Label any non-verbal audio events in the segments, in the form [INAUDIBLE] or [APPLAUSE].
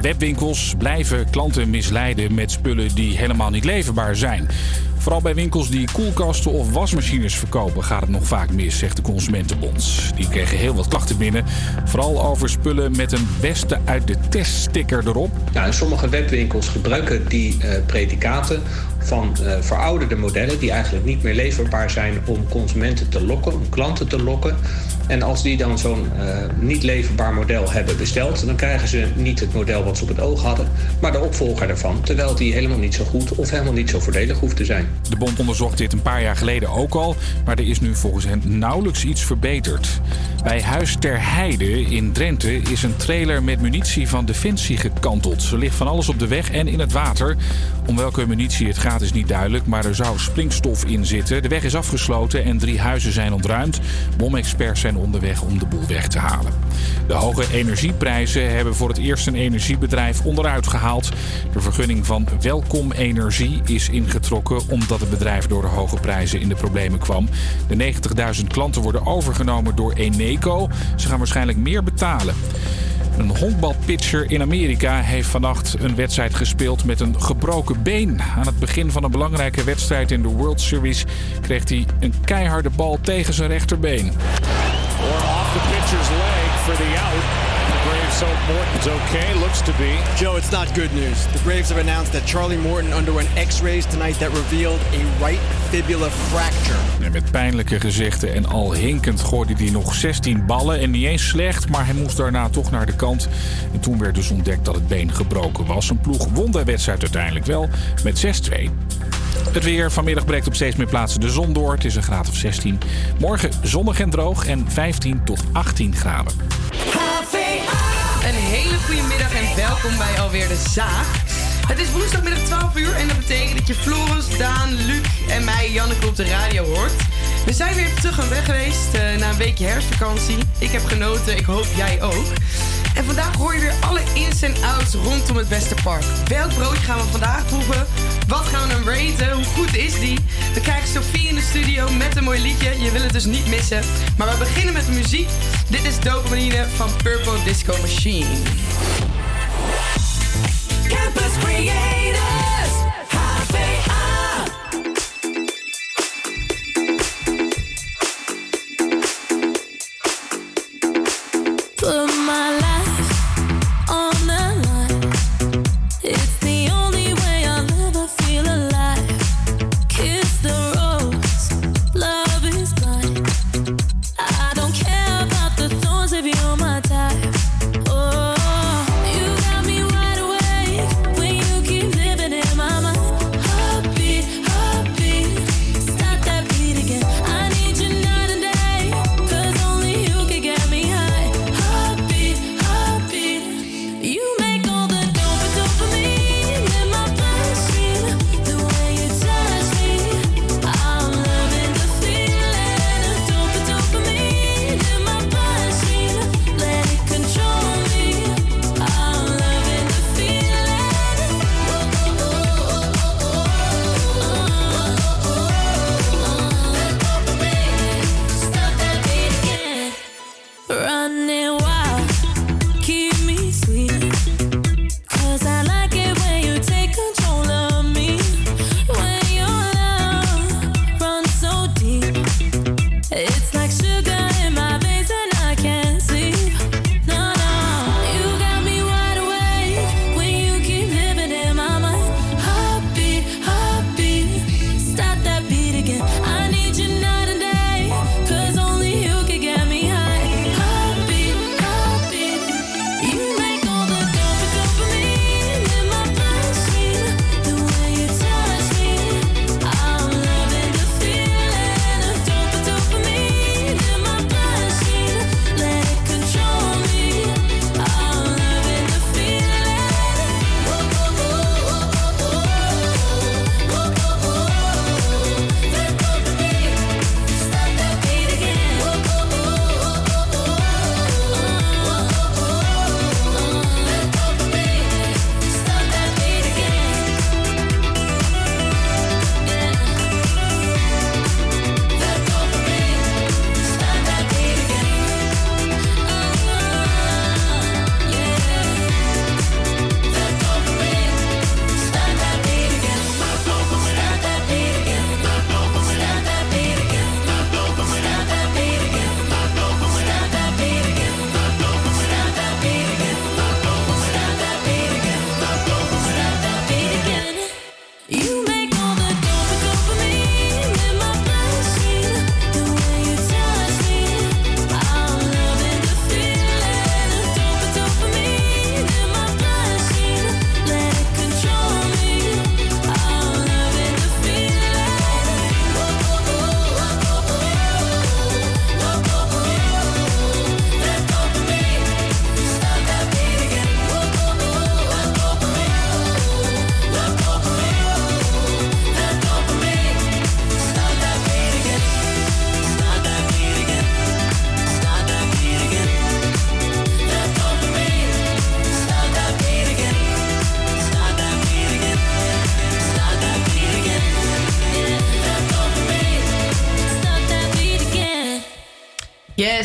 Webwinkels blijven klanten misleiden met spullen die helemaal niet leverbaar zijn. Vooral bij winkels die koelkasten of wasmachines verkopen gaat het nog vaak mis, zegt de Consumentenbond. Die kregen heel wat klachten binnen, vooral over spullen met een beste uit de teststicker erop. Ja, sommige webwinkels gebruiken die uh, predicaten van uh, verouderde modellen die eigenlijk niet meer leverbaar zijn om consumenten te lokken, om klanten te lokken. En als die dan zo'n uh, niet leverbaar model hebben besteld, dan krijgen ze niet het model wat ze op het oog hadden, maar de opvolger daarvan, terwijl die helemaal niet zo goed of helemaal niet zo voordelig hoeft te zijn. De bond onderzocht dit een paar jaar geleden ook al, maar er is nu volgens hen nauwelijks iets verbeterd. Bij Huis ter Heide in Drenthe is een trailer met munitie van Defensie gekanteld. Er ligt van alles op de weg en in het water. Om welke munitie het gaat is niet duidelijk, maar er zou springstof in zitten. De weg is afgesloten en drie huizen zijn ontruimd. Bomexperts zijn onderweg om de boel weg te halen. De hoge energieprijzen hebben voor het eerst een energiebedrijf onderuit gehaald. De vergunning van Welkom Energie is ingetrokken omdat het bedrijf door de hoge prijzen in de problemen kwam. De 90.000 klanten worden overgenomen door Eneco. Ze gaan waarschijnlijk meer betalen. Een honkbalpitcher in Amerika heeft vannacht een wedstrijd gespeeld met een gebroken been. Aan het begin van een belangrijke wedstrijd in de World Series kreeg hij een keiharde bal tegen zijn rechterbeen. Or off the pitcher's leg for the out. The Braves hope Morton's okay. Looks to be. Joe, it's not good news. The Braves have announced that Charlie Morton underwent x-rays tonight that revealed a right fibula fracture. En met pijnlijke gezichten en al hinkend gooide hij nog 16 ballen. En niet eens slecht, maar hij moest daarna toch naar de kant. En toen werd dus ontdekt dat het been gebroken was. Een ploeg won de wedstrijd uiteindelijk wel met 6-2. Het weer. Vanmiddag breekt op steeds meer plaatsen de zon door. Het is een graad of 16. Morgen zonnig en droog en 15 tot 18 graden. Een hele goede middag en welkom bij alweer de Zaag. Het is woensdagmiddag 12 uur en dat betekent dat je Floris, Daan, Luc en mij, Janneke, op de radio hoort. We zijn weer terug aan weg geweest uh, na een weekje herfstvakantie. Ik heb genoten, ik hoop jij ook. En vandaag hoor je weer alle ins en outs rondom het beste park. Welk broodje gaan we vandaag proeven? Wat gaan we hem raten? Hoe goed is die? We krijgen Sophie in de studio met een mooi liedje. Je wil het dus niet missen. Maar we beginnen met de muziek. Dit is Dopamine van Purple Disco Machine. Campus Creators,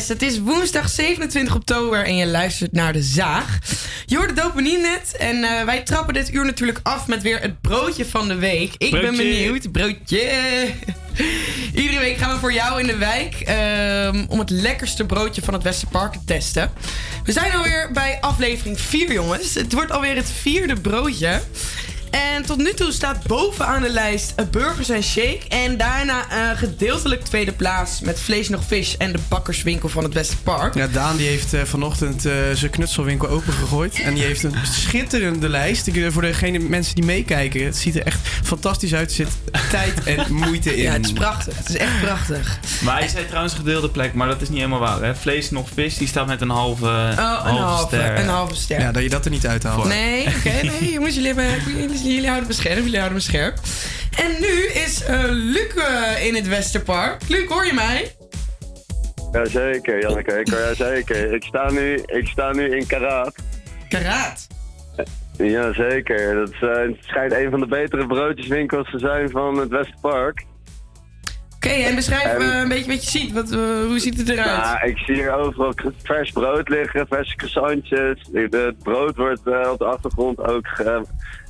Yes, het is woensdag 27 oktober en je luistert naar De Zaag. Je hoort de dopamine net en eh, wij trappen dit uur natuurlijk af met weer het broodje van de week. Ik ben benieuwd. Broodje. [LAUGHS] Iedere week gaan we voor jou in de wijk ehm, om het lekkerste broodje van het Westerpark te testen. We zijn alweer bij aflevering 4, jongens. Het wordt alweer het vierde broodje. En tot nu toe staat bovenaan de lijst eh, Burgers en Shake. En daarna eh, gedeeltelijk tweede plaats met Vlees nog Vis en de bakkerswinkel van het Westerpark. Ja, Daan die heeft eh, vanochtend zijn knutselwinkel opengegooid. En die heeft een schitterende lijst. Ik, voor degene mensen die meekijken, het ziet er echt fantastisch uit. Zit tijd en moeite in. Ja, het is prachtig. Het is echt prachtig. Maar je zei trouwens gedeelde plek, maar dat is niet helemaal waar. Hè? Vlees nog vis, die staat met een halve, Oh, een halve, halve, ster. een halve ster. Ja, dat je dat er niet uithaalt. Nee, oké, nee, jongens, jullie, hebben, jullie, jullie houden me scherp, jullie houden me scherp. En nu is eh Luc in het Westerpark. Luc, hoor je mij? Jazeker, Janneke. Ik, jazeker. Ik, sta nu, ik sta nu in Karaat. Karaat. Jazeker. Dat is, het schijnt een van de betere broodjeswinkels te zijn van het Westerpark. Oké, en beschrijf En- eh, een beetje wat je ziet. Wat, eh, hoe ziet het eruit? Ja, ik zie hier overal vers brood liggen, verse croissantjes. Het brood wordt eh, op de achtergrond ook ge-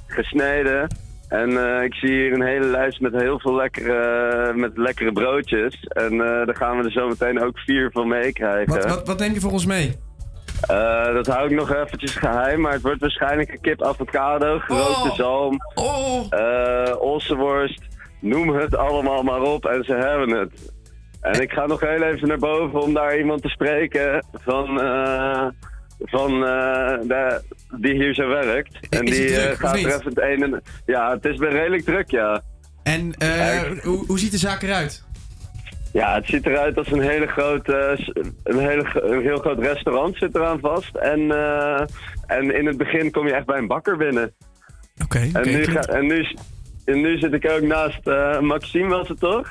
gesneden. En ik zie hier een hele lijst met heel veel lekkere, met lekkere broodjes. En daar gaan we er zo meteen ook vier van meekrijgen. Wat, wat, wat neem je voor ons mee? Eh, dat hou ik nog eventjes geheim, maar het wordt waarschijnlijk een kip avocado, gerookte Oh. zalm, Oh, eh ossenworst, noem het allemaal maar op en ze hebben het. En ik ga nog heel even naar boven om daar iemand te spreken van, eh, van de, die hier zo werkt. En Is die druk, gaat er even het een en... Ja, het is weer redelijk druk, ja. En hoe ziet de zaak eruit? Ja, het ziet eruit als een, hele grote, een, hele, een heel groot restaurant zit eraan vast. En, eh, en in het begin kom je echt bij een bakker binnen. Oké. En, nu, klinkt- ga- en, nu, en nu zit ik ook naast eh, Maxime, was het toch?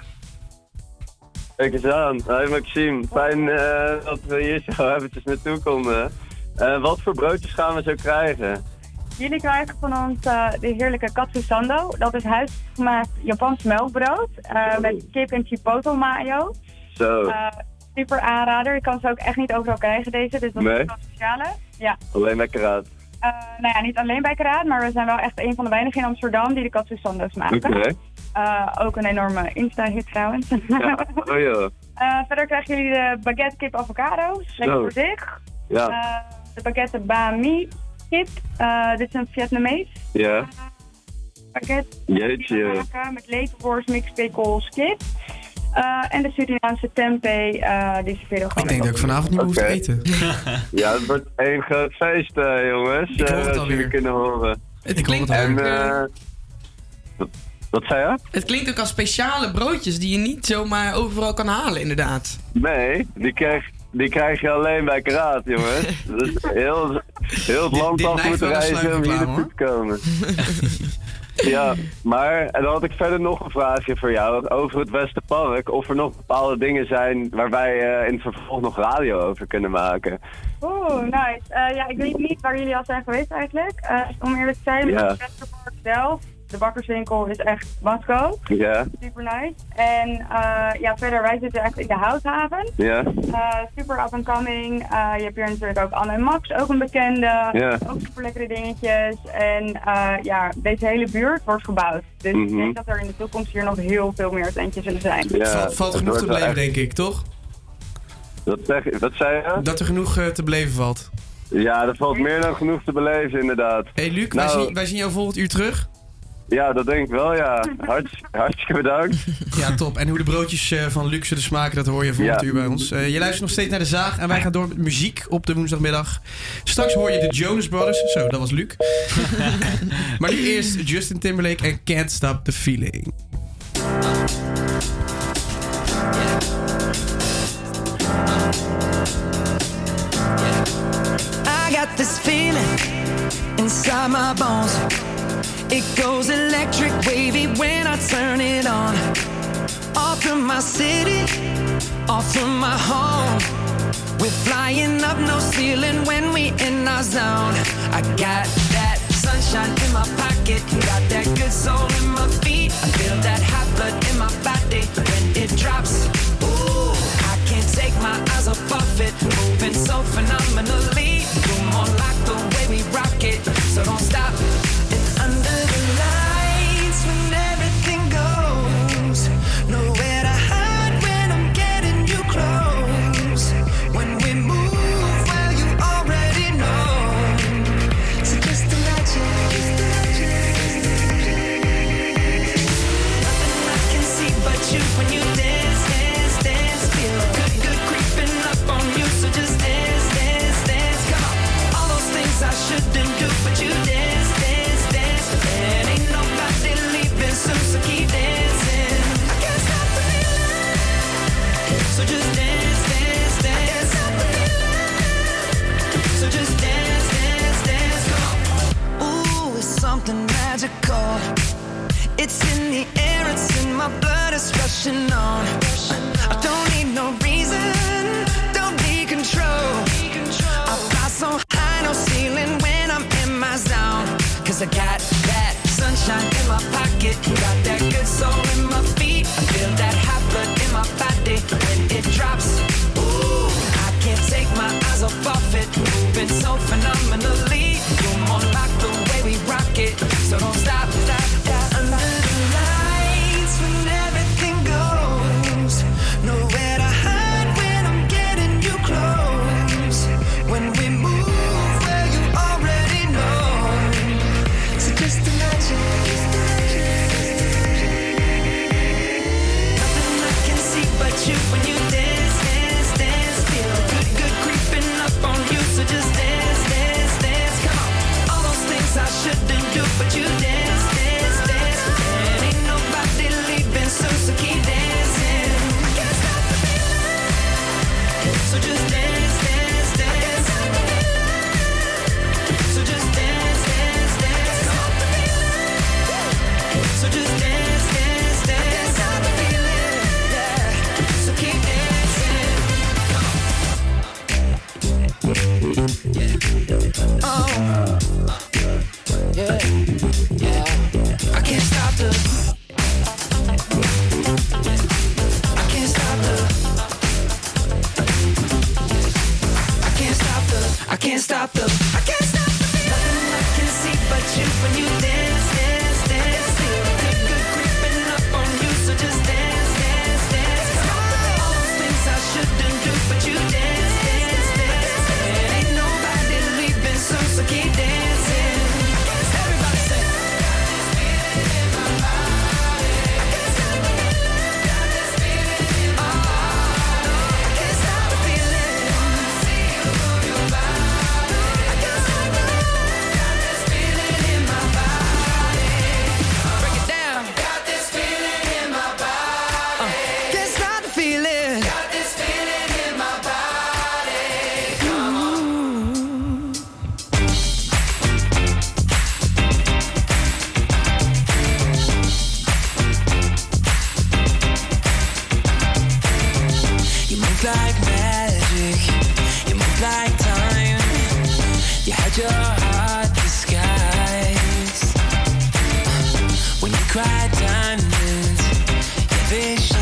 Kijk eens aan. Hoi Maxime, fijn eh, dat we hier zo eventjes naartoe konden. Eh, wat voor broodjes gaan we zo krijgen? Jullie krijgen van ons eh, de heerlijke katsu sando. Dat is huisgemaakt Japans melkbrood eh, met kip en chipotle mayo. Zo, Eh, super aanrader. Je kan ze ook echt niet overal krijgen deze, dus dat Nee? is wel speciale. Ja, alleen uit. Eh, nou ja, niet alleen bij Karaat, maar we zijn wel echt een van de weinigen in Amsterdam die de katsu sando's maken. Oké. Ook een enorme Insta-hit trouwens. Ja, [LAUGHS] oh. Eh, verder krijgen jullie de baguette kip avocado. Lekker voor zich. Ja, de baguette banh mi kip. Eh, dit is een Vietnamees ja. Die Jeetje. met leverworst, mixed pickles, kip. Eh, en de Surinaamse tempeh, eh die serveren Ik denk dat ik vanavond niet meer hoef te eten. [LAUGHS] Ja, het wordt één groot feest, jongens. Ik hoor eh, het jullie kunnen horen. het Ik hoor klinkt, het ook, wat zei je? het klinkt ook als speciale broodjes die je niet zomaar overal kan halen, inderdaad. Nee, die krijg, die krijg je alleen bij Karaat, jongens. [LAUGHS] Dus heel, heel het land dit af moeten reizen om hier naartoe te komen. [LAUGHS] ja, maar en dan had ik verder nog een vraagje voor jou over het Westerpark. Of er nog bepaalde dingen zijn waar wij eh, in het vervolg nog radio over kunnen maken. Oeh, nice. Eh, ja, ik weet niet waar jullie al zijn geweest eigenlijk. Eh, om eerlijk te zijn, Ja. het Westerpark zelf, de bakkerswinkel is echt must go. Ja, Super nice. En eh, ja, verder, wij zitten echt in de Houthaven. ja, Eh, super up and coming. Eh, je hebt hier natuurlijk ook Anne en Max, ook een bekende. Ja. Ook super lekkere dingetjes. En eh, ja, deze hele buurt wordt gebouwd. Dus ik Mhm. denk dat er in de toekomst hier nog heel veel meer tentjes zullen zijn. ja. Valt, genoeg te echt- denk ik, toch? Dat zeg, wat zei je? Dat er genoeg te beleven valt. Ja, er valt meer dan genoeg te beleven, inderdaad. hey Luc, wij, Nou- zien, wij zien jou volgend uur terug. Ja, dat denk ik wel, ja. Hartst, hartstikke bedankt. [LAUGHS] Ja, top. En hoe de broodjes eh, van Luc zullen smaken, dat hoor je volgend Ja. uur bij ons. Eh, je luistert nog steeds naar de zaag en wij gaan door met muziek op de woensdagmiddag. Straks hoor je de Jonas Brothers. Zo, dat was Luc. [LAUGHS] maar nu eerst Justin Timberlake en Can't Stop the Feeling. I got this feeling inside my bones. It goes electric wavy when I turn it on. Off from my city, off from my home. We're flying up no ceiling when we in our zone. I got that sunshine in my pocket, got that good soul in my feet. I feel that hot blood in my yeah,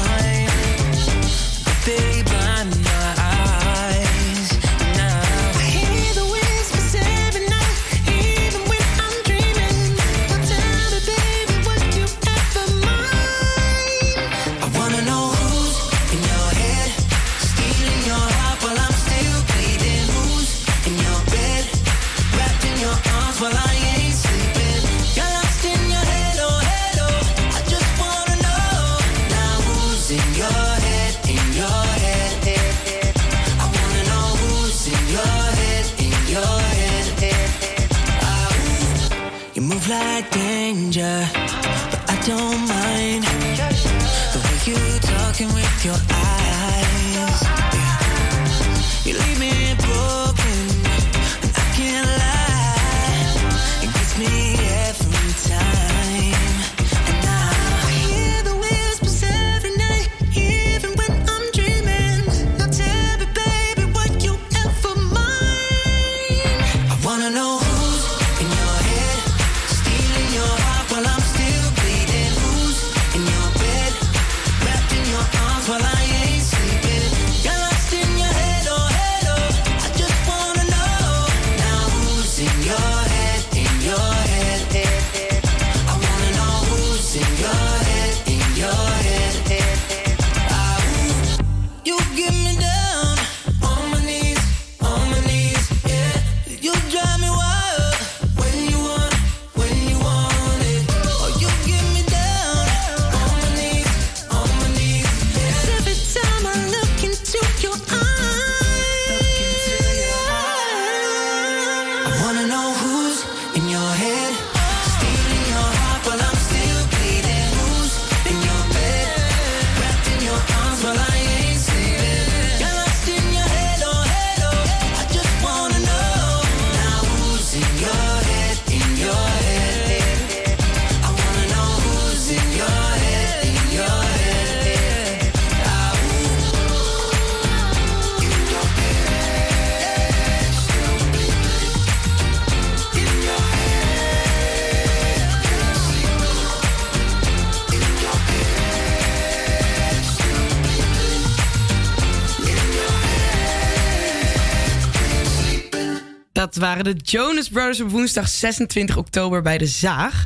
waren de Jonas Brothers op woensdag 26 oktober bij de Zaag.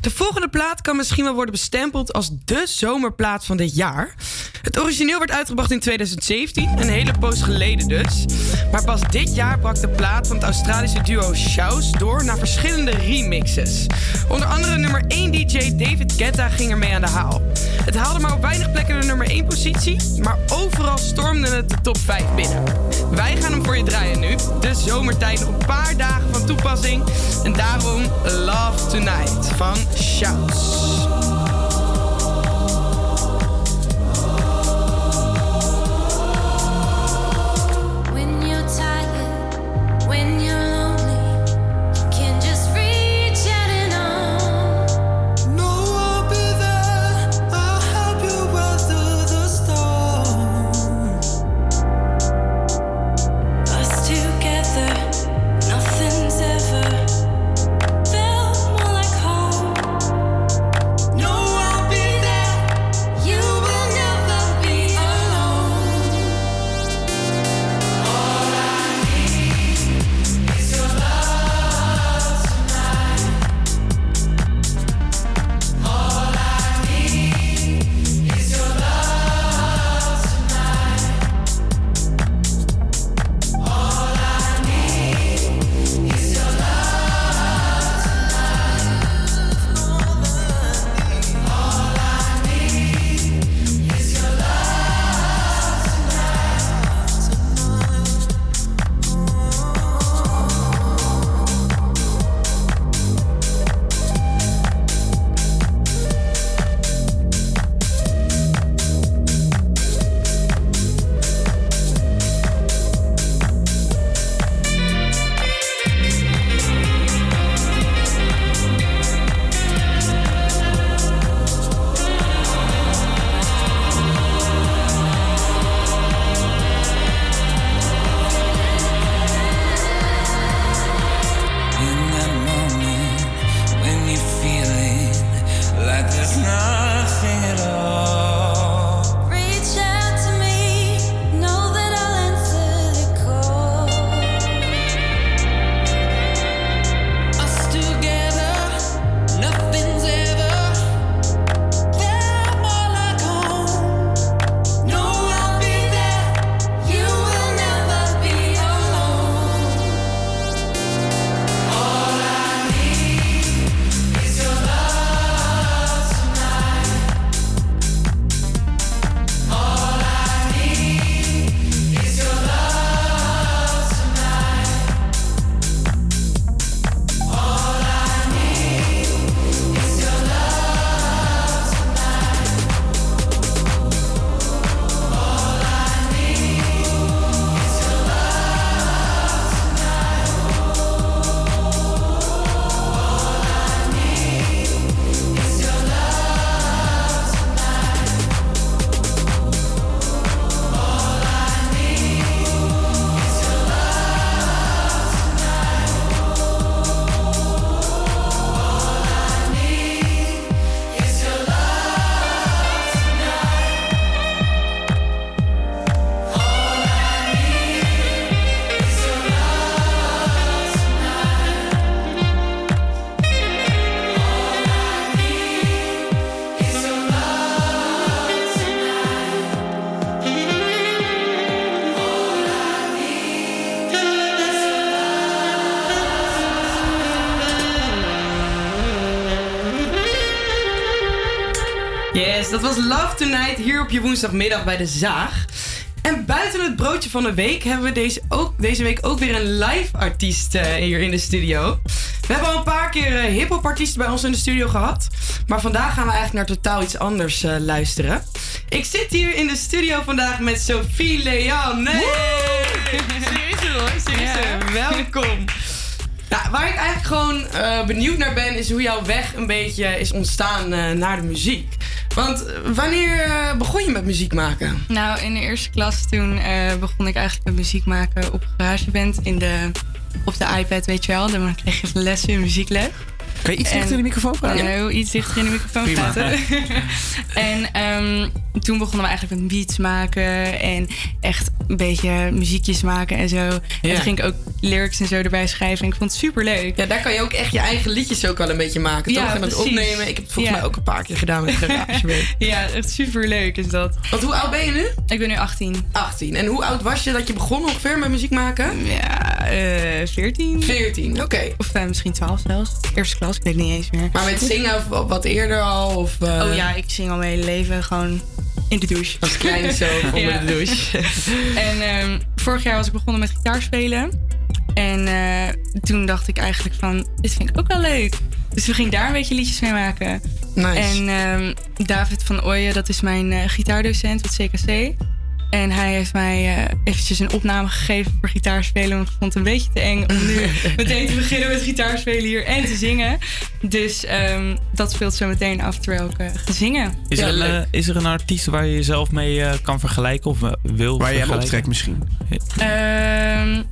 De volgende plaat kan misschien wel worden bestempeld als de zomerplaat van dit jaar. Het origineel werd uitgebracht in 2017, een hele poos geleden dus. Maar pas dit jaar brak de plaat van het Australische duo Shouse door naar verschillende remixes. Onder andere nummer 1 DJ David Guetta ging ermee aan de haal. Het haalde maar op weinig plekken de nummer 1 positie, maar overal stormde het de top 5 binnen. Wij gaan hem voor je draaien nu. De zomertijd nog een paar dagen van toepassing. En daarom Love Tonight van Shouse. Was Love Tonight hier op je woensdagmiddag bij de Zaag. En buiten het broodje van de week hebben we deze, ook, deze week ook weer een live artiest eh, hier in de studio. We hebben al een paar keer eh, hip-hop artiesten bij ons in de studio gehad. Maar vandaag gaan we eigenlijk naar totaal iets anders eh, luisteren. Ik zit hier in de studio vandaag met Sophie Leon. Nee! Serieus hoor, serieus. Welkom. Nou, waar ik eigenlijk gewoon benieuwd naar ben, is hoe jouw weg een beetje is ontstaan naar de muziek. Eh, wanneer eh, begon je met muziek maken? Nou, in de eerste klas toen eh, begon ik eigenlijk met muziek maken op GarageBand in de, op de iPad, weet je wel. Dan kreeg je lessen in muziekles. Kan je iets En- dichter in de microfoon praten? Ja, heel iets dichter in de microfoon praten. [LAUGHS] [LAUGHS] en ehm, toen begonnen we eigenlijk met beats maken en echt een beetje muziekjes maken en zo. En toen ging ik ook lyrics en zo erbij schrijven en ik vond het super leuk. Ja, daar kan je ook echt je eigen liedjes ook wel een beetje maken, Ja, toch? En met precies. opnemen. Ik heb het volgens Ja. mij ook een paar keer gedaan met GarageBand. [LAUGHS] ja, echt super leuk is dat. Want hoe oud ben je nu? Ik ben nu 18. 18. En hoe oud was je dat je begon ongeveer met muziek maken? Ja, eh 14. 14, oké. Of eh, misschien 12 zelfs. Eerste klas, ik weet het niet eens meer. Maar met zingen of wat eerder al? Of, eh, Oh ja, ik zing al mijn hele leven gewoon in de douche. Als kleine zo [LAUGHS] onder Ja. de douche. [LAUGHS] En ehm, vorig jaar was ik begonnen met gitaarspelen. En eh, toen dacht ik eigenlijk van, dit vind ik ook wel leuk. Dus we gingen daar een beetje liedjes mee maken. Nice. En ehm, David van Ooyen, dat is mijn eh, gitaardocent met CKC. En hij heeft mij eh, eventjes een opname gegeven voor gitaarspelen. Want ik vond het een beetje te eng om nu [LAUGHS] meteen te beginnen met gitaarspelen hier en te zingen. Dus ehm, dat speelt zo meteen af terwijl ik eh, ga zingen. Is, er, een, eh, is er een artiest waar je jezelf mee eh, kan vergelijken of wil Waar je hem vergelijken? optrekt misschien. Ehm,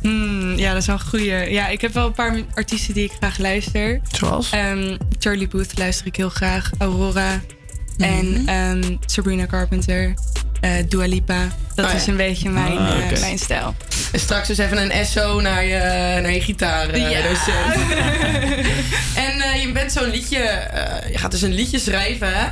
hmm, ja, dat is wel een goeie. Ja, ik heb wel een paar artiesten die ik graag luister. Zoals? Ehm, Charlie Booth luister ik heel graag. Aurora. Mhm. En ehm, Sabrina Carpenter. Eh Dua Lipa. Dat Oh ja. is een beetje mijn, Ah, eh, mijn stijl. En straks dus even een SO naar je, naar je gitaar. eh, Ja. docent. [LAUGHS] en je bent zo'n liedje, je gaat dus een liedje schrijven. Hè?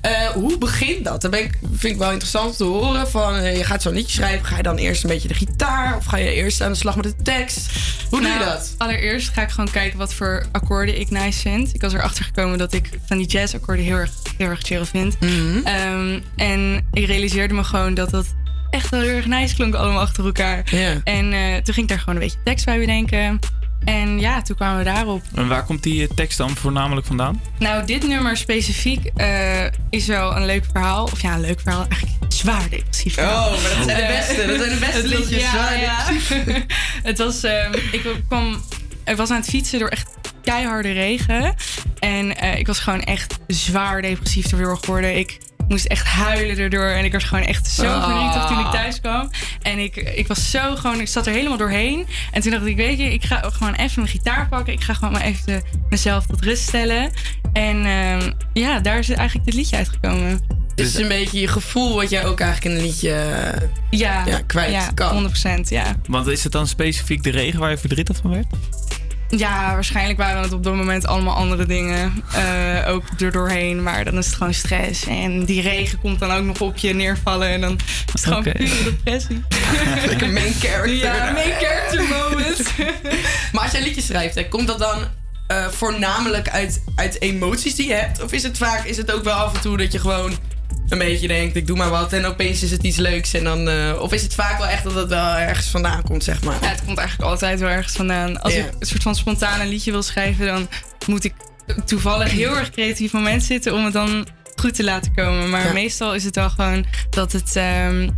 Eh, hoe begint dat? Dat vind ik wel interessant om te horen. Van, eh, je gaat zo'n liedje schrijven. Ga je dan eerst een beetje de gitaar? Of ga je eerst aan de slag met de tekst? Hoe doe je Nou, dat? Allereerst ga ik gewoon kijken wat voor akkoorden ik nice vind. Ik was erachter gekomen dat ik van die jazzakkoorden heel erg, heel erg chill vind. Mhm. Ehm, en ik realiseerde me gewoon dat dat echt wel heel erg nice klonk allemaal achter elkaar. En eh, toen ging ik daar gewoon een beetje tekst bij bedenken. En ja, toen kwamen we daarop. En waar komt die eh, tekst dan voornamelijk vandaan? Nou, dit nummer specifiek eh, is wel een leuk verhaal. Of ja, een leuk verhaal. Eigenlijk een zwaar depressief verhaal. Oh, maar dat zijn de beste. Dat zijn de beste [LAUGHS] het was- liedjes. Ja, Zwaar ja. [LAUGHS] het was... ehm, ik kwam... Ik was aan het fietsen door echt keiharde regen. En eh, ik was gewoon echt zwaar depressief erdoor geworden. Ik moest echt huilen erdoor. En ik was gewoon echt zo Ah. verdrietig toen ik thuis kwam. En ik, ik was zo gewoon... Ik zat er helemaal doorheen. En toen dacht ik, weet je, ik ga gewoon even mijn gitaar pakken. Ik ga gewoon maar even de- mezelf tot rust stellen. En ehm, ja, daar is eigenlijk dit liedje uitgekomen. Dus het is een beetje je gevoel wat jij ook eigenlijk in een liedje Ja, ja, kwijt ja, kan. 100%, ja. Want is het dan specifiek de regen waar je verdrietig van werd? Ja, waarschijnlijk waren het op dat moment allemaal andere dingen. eh, ook er doorheen. Maar dan is het gewoon stress. En die regen komt dan ook nog op je neervallen. En dan is het gewoon pure depressie. [LAUGHS] Lekker main character. Ja, main character moment. [LAUGHS] maar als jij liedjes schrijft, hè, komt dat dan eh, voornamelijk uit, uit emoties die je hebt? Of is het vaak, is het ook wel af en toe dat je gewoon een beetje denkt, ik doe maar wat en opeens is het iets leuks en dan... eh, of is het vaak wel echt dat het wel ergens vandaan komt, zeg maar? Ja, het komt eigenlijk altijd wel ergens vandaan. Als Ja. ik een soort van spontaan een liedje wil schrijven, dan moet ik toevallig heel erg creatief moment zitten om het dan goed te laten komen. Maar Ja. meestal is het wel gewoon dat het. ehm,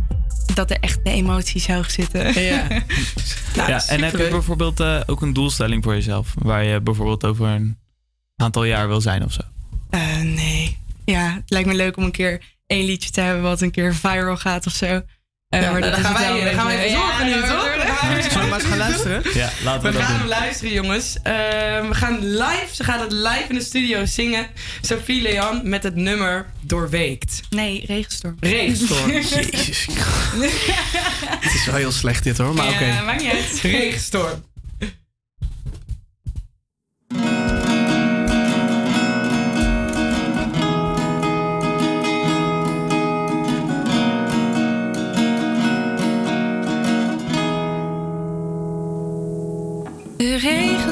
dat er echt de emoties hoog zitten. Ja. [LAUGHS] Nou, ja, en heb je bijvoorbeeld eh, ook een doelstelling voor jezelf? Waar je bijvoorbeeld over een aantal jaar wil zijn of zo? Eh, nee. Ja, het lijkt me leuk om een keer één liedje te hebben wat een keer viral gaat of zo. Eh, Ja, nou, dan is gaan wij- dan gaan wij even zorgen nu, toch? Dan gaan we- Zullen we maar eens gaan [LAUGHS] luisteren? Ja, laten we, We dat gaan doen. hem luisteren, jongens. Eh, we gaan live, ze gaat het live in de studio zingen. Sophie Leon met het nummer Doorweekt. Nee, regenstorm. Regenstorm. [LAUGHS] Jezus. [LAUGHS] Het is wel heel slecht dit hoor, maar oké. Ja, maakt niet uit. Regenstorm.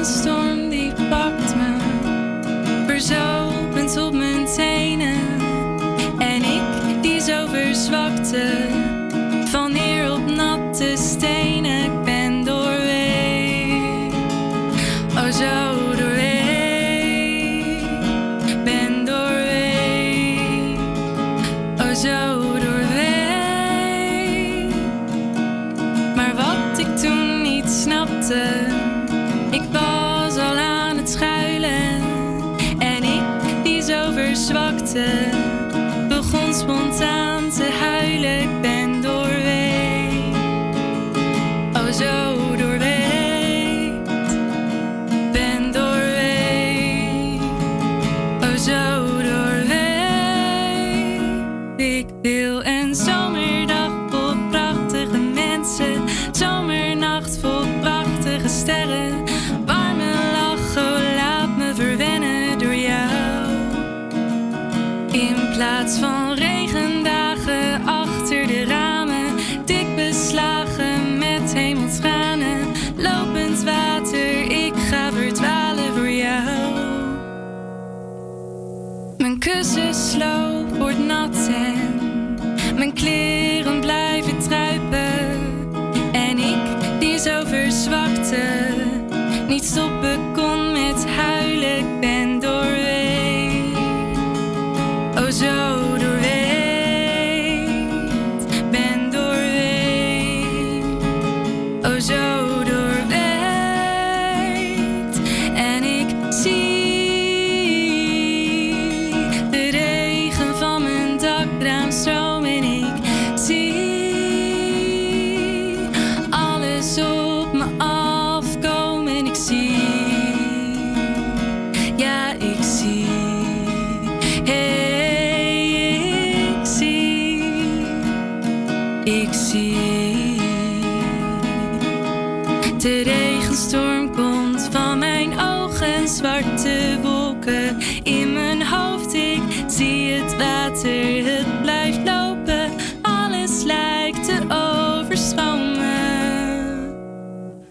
Regenstorm die pakt me, verzopend op mijn tenen. En ik die zo verzwakte,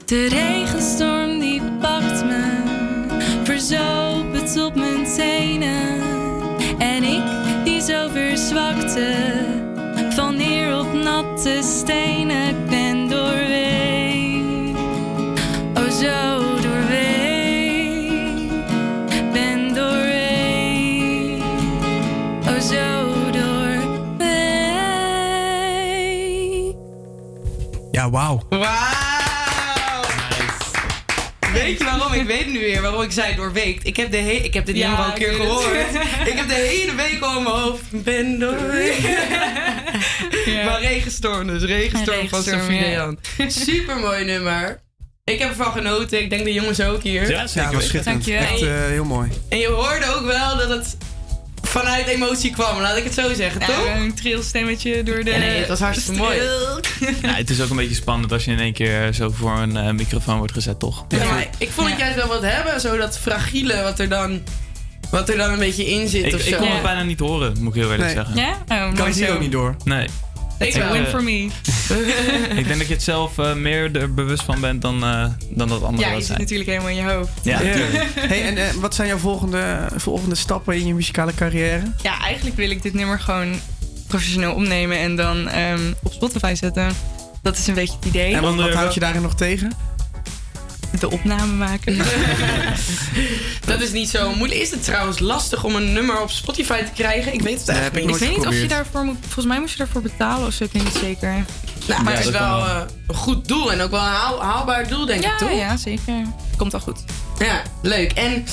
De regenstorm die pakt me, verzopen tot mijn tenen. En ik die zo verzwakte, val neer op natte stenen. Ik ben doorweekt, oh zo doorweekt. Ben doorweekt, oh zo doorweekt. Ja. Wauw! Ik nu weer waarom ik zei doorweekt. Ik heb, de he- ik heb dit Ja, nummer al een keer het. gehoord. [LAUGHS] ik heb de hele week al in mijn hoofd. Ben doorweekt. [LAUGHS] Maar regenstorm dus. Regenstorm van Sophie ja. Dejan. Super mooi nummer. Ik heb ervan genoten. Ik denk de jongens ook hier. Ja, zeker. Ja, was schitterend. Dankjewel. Echt eh, heel mooi. En je hoorde ook wel dat het vanuit emotie kwam. Laat ik het zo zeggen, toch? Ja, een trilstemmetje door de... Ja, nee, het was hartstikke mooi. Ja, het is ook een beetje spannend als je in één keer zo voor een eh, microfoon wordt gezet, toch? Ja, maar ik vond het juist wel wat hebben. Zo dat fragiele wat er dan, wat er dan een beetje in zit Ik, of ik kon het bijna niet horen, moet ik heel eerlijk Nee. zeggen. Ja? Oh, Kan ik hier ook niet door. Nee. Ik wel. win eh, for me. [LAUGHS] ik denk dat je het zelf eh, meer er bewust van bent dan, eh, dan dat anderen Ja, je zit zijn. natuurlijk helemaal in je hoofd. Ja, Ja. Hey, en eh, wat zijn jouw volgende, volgende stappen in je muzikale carrière? Ja, eigenlijk wil ik dit nummer gewoon professioneel opnemen en dan ehm, op Spotify zetten. Dat is een beetje het idee. En wat, houd je daarin nog tegen? De opname maken. [LAUGHS] [LAUGHS] Dat is niet zo moeilijk. Is het trouwens lastig om een nummer op Spotify te krijgen? Ik weet het eigenlijk ik niet. ik weet niet of je daarvoor moet... Volgens mij moest je daarvoor betalen of zo. Ik weet niet zeker. Nou, maar Ja, het is wel eh, een goed doel en ook wel een haal- haalbaar doel, denk ik, Ja, toch? ja, zeker. Komt al goed. Ja, leuk. En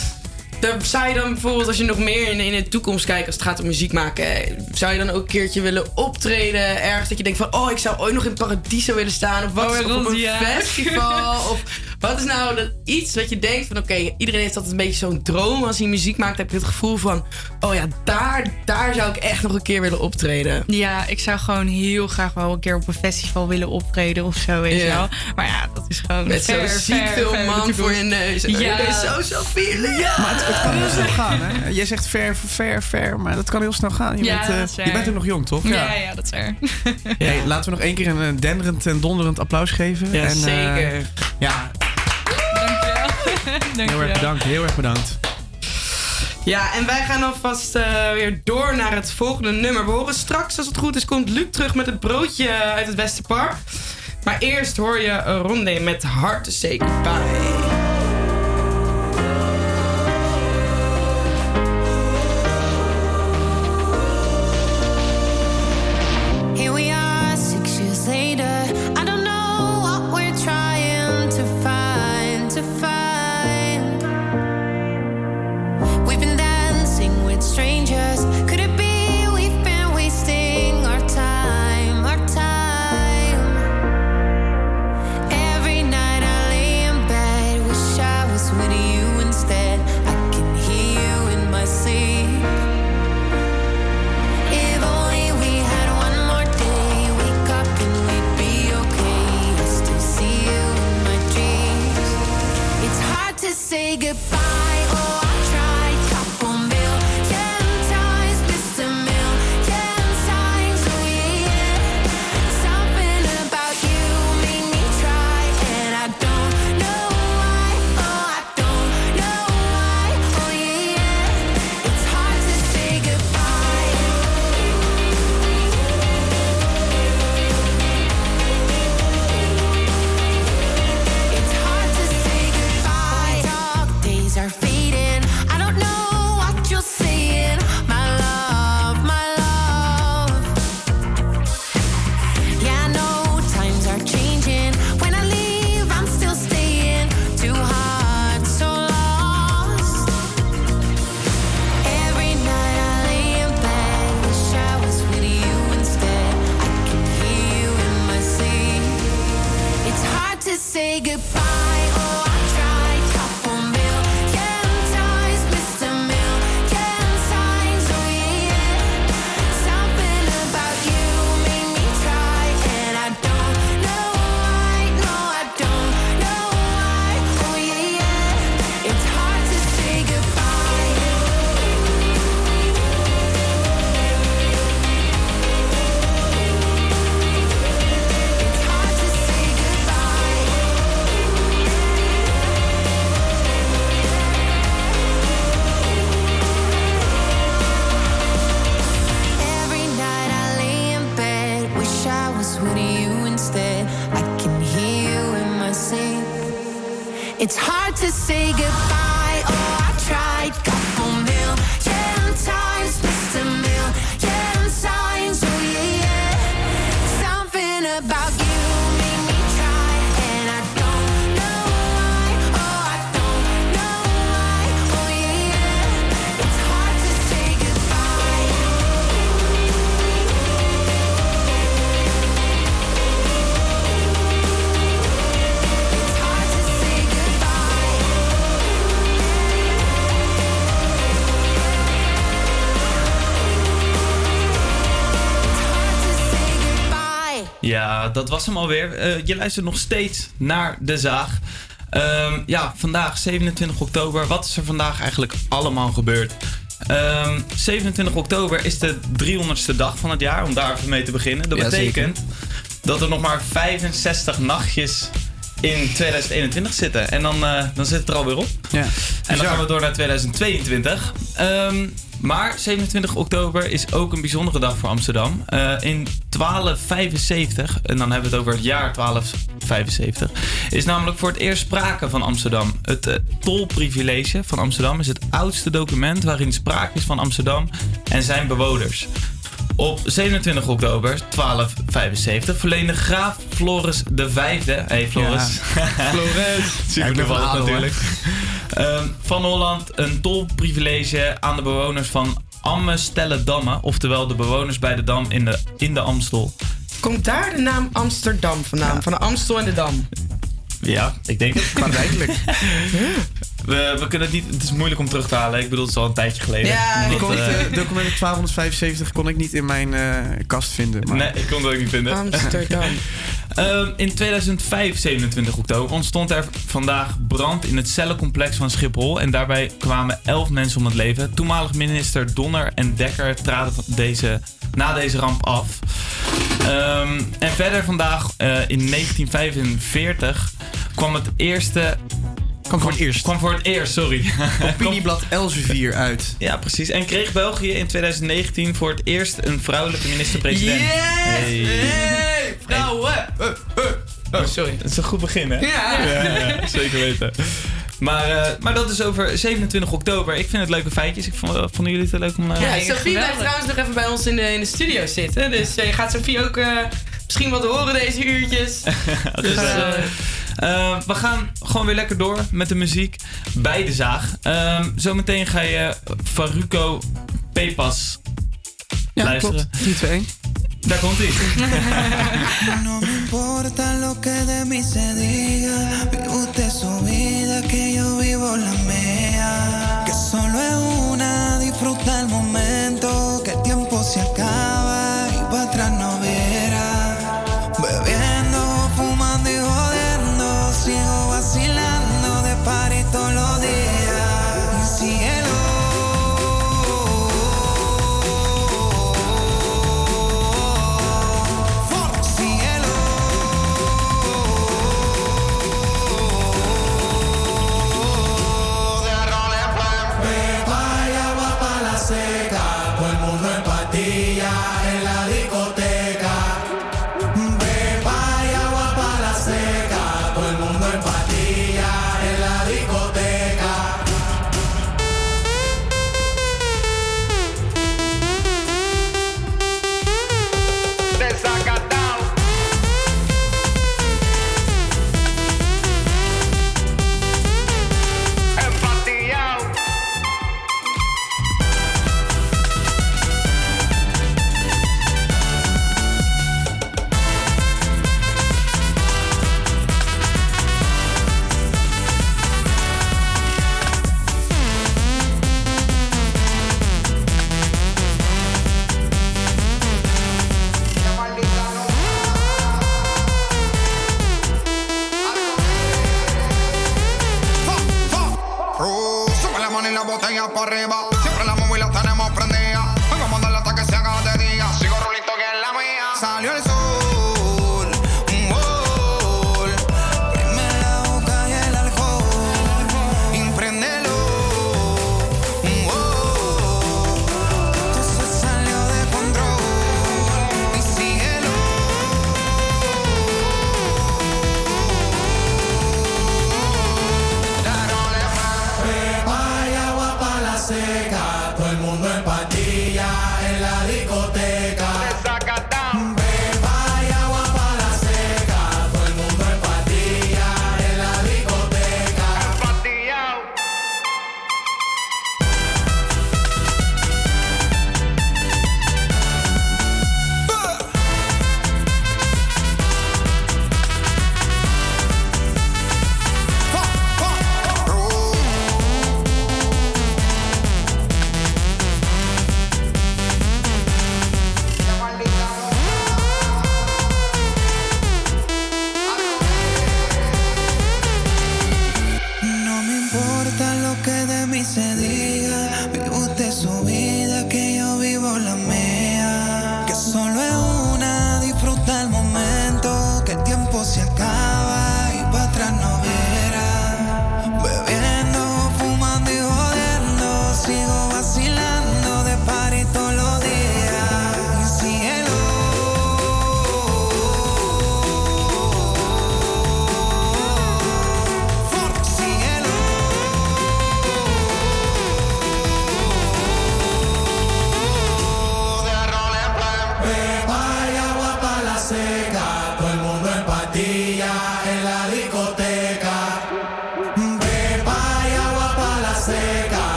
daar zou je dan bijvoorbeeld, als je nog meer in, in de toekomst kijkt als het gaat om muziek maken, zou je dan ook een keertje willen optreden ergens dat je denkt van, oh, ik zou ooit nog in Paradiso willen staan of wat Oh, is- of op een ja. festival of wat is nou dat, iets wat je denkt van, oké, iedereen heeft altijd een beetje zo'n droom als hij muziek maakt, heb je het gevoel van, oh ja, daar, daar zou ik echt nog een keer willen optreden. Ja, ik zou gewoon heel graag wel een keer op een festival willen optreden of zo, weet je Ja. wel. Maar ja, dat is gewoon Met zo'n ziek ver, veel ver man voor je neus. Ja. Je bent zo zo vielen. Ja. Maar het, het kan heel snel gaan, hè? Jij zegt ver, ver, ver, maar dat kan heel snel gaan. Je, Ja, bent, eh, waar. je bent ook nog jong, toch? Ja, ja, dat is waar. Hey, laten we nog één keer een eh, denderend en donderend applaus geven. Ja, en, eh, zeker. ja. [LAUGHS] heel erg bedankt. Heel erg bedankt. Ja, en wij gaan alvast eh, weer door naar het volgende nummer. We horen straks, als het goed is, komt Luc terug met het broodje uit het Westerpark. Maar eerst hoor je een ronde met Hard to Say Goodbye. Hem alweer. Eh, je luistert nog steeds naar De Zaag. Ehm, ja, vandaag 27 oktober. Wat is er vandaag eigenlijk allemaal gebeurd? Ehm, 27 oktober is de 300ste dag van het jaar, om daar even mee te beginnen. Dat Ja, betekent dat er nog maar 65 nachtjes in 2021 zitten. En dan, eh, dan zit het er alweer op. Ja. En dan gaan we door naar 2022. Ehm, maar 27 oktober is ook een bijzondere dag voor Amsterdam. Eh, in 1275, en dan hebben we het over het jaar 1275, is namelijk voor het eerst sprake van Amsterdam. Het eh, tolprivilege van Amsterdam is het oudste document waarin sprake is van Amsterdam en zijn bewoners. Op 27 oktober 1275 verleende graaf Floris V. Hey Floris. [LAUGHS] Floris. [LAUGHS] Super toevallig adel, natuurlijk. Ehm, van Holland een tolprivilege aan de bewoners van Amstellendamme. Oftewel de bewoners bij de Dam in de, in de Amstel. Komt daar de naam Amsterdam vandaan? Van de Amstel en de Dam. Ja, ik denk het. Klaarblijkelijk. [LAUGHS] We, we kunnen het niet... Het is moeilijk om terug te halen. Ik bedoel, het is al een tijdje geleden. Ja, Ik kon eh, het [LAUGHS] document 1275 kon ik niet in mijn eh, kast vinden. Maar... Nee, ik kon het ook niet vinden. Amsterdam. [LAUGHS] Ehm, in 2005, 27 oktober, ontstond er vandaag brand in het cellencomplex van Schiphol. En daarbij kwamen 11 mensen om het leven. Toenmalig minister Donner en Dekker traden deze, na deze ramp af. Ehm, en verder vandaag, eh, in 1945, kwam het eerste... Kwam voor het eerst. Kwam voor het eerst, sorry. [LAUGHS] Opinieblad Elsevier uit. Ja, precies. En kreeg België in 2019 voor het eerst een vrouwelijke minister-president. Yes! Hey. Hey, vrouwen! Oh, sorry. Dat is een goed begin, hè? Ja. ja, zeker weten. Maar, eh, maar dat is over 27 oktober. Ik vind het leuke feitjes. Ik vond, vonden jullie het leuk om... eh, Ja, Sophie blijft trouwens nog even bij ons in de, in de studio zitten. Dus eh, je gaat Sophie ook eh, misschien wat horen deze uurtjes. [LAUGHS] dus, eh, Eh, we gaan gewoon weer lekker door met de muziek bij de zaag. Ehm, zometeen ga je Faruko Pepas Ja, luisteren. klopt. 3, 2, 1. Daar komt hij. [LAUGHS] No me importa lo que de mí se diga. Vive usted su vida, que yo vivo la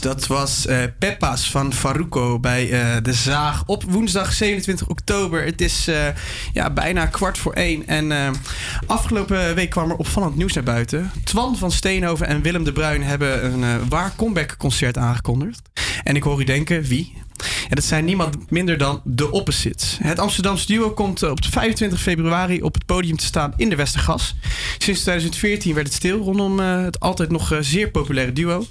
Dat was eh Peppa's van Faruko bij eh, De Zaag op woensdag 27 oktober. Het is eh, ja, bijna kwart voor één. En afgelopen week kwam er opvallend nieuws naar buiten. Twan van Steenhoven en Willem de Bruin hebben een waar comeback concert aangekondigd. En ik hoor u denken, wie? En dat zijn niemand minder dan de Opposites. Het Amsterdamse duo komt eh, op 25 februari op het podium te staan in de Westergas. Sinds 2014 werd het stil rondom eh, het altijd nog eh, zeer populaire duo.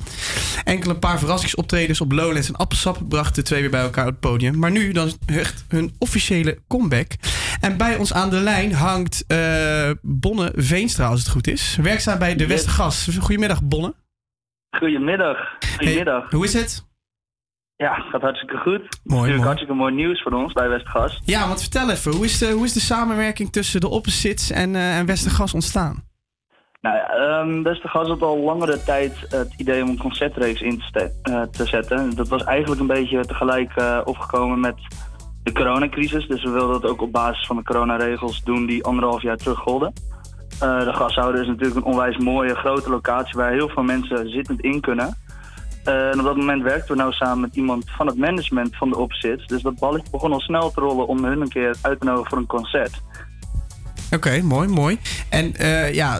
Enkele paar verrassingsoptredens op Lowlands en Appelsap brachten de twee weer bij elkaar op het podium. Maar nu dan echt hun officiële comeback. En bij ons aan de lijn hangt Bonne Veenstra, als het goed is. Werkzaam bij de. Westergas. Goedemiddag, Bonne. Goedemiddag. Goedemiddag. Hoe is het? Ja, gaat hartstikke goed. Natuurlijk mooi. hartstikke mooi nieuws voor ons bij Westgas. Ja, want vertel even, hoe is de, hoe is de samenwerking tussen de Opposites en, eh, en Westergas ontstaan? Nou ja, ehm Westgas had al langere tijd het idee om een concertreeks in te, eh, te zetten. Dat was eigenlijk een beetje tegelijk eh, opgekomen met de coronacrisis. Dus we wilden dat ook op basis van de coronaregels doen die anderhalf jaar terug golden. De gashouder is natuurlijk een onwijs mooie grote locatie waar heel veel mensen zittend in kunnen. Eh, en op dat moment werkten we nou samen met iemand van het management van de Opposites. Dus dat balletje begon al snel te rollen om hun een keer uit te nodigen voor een concert. Oké, mooi, mooi. En eh, ja,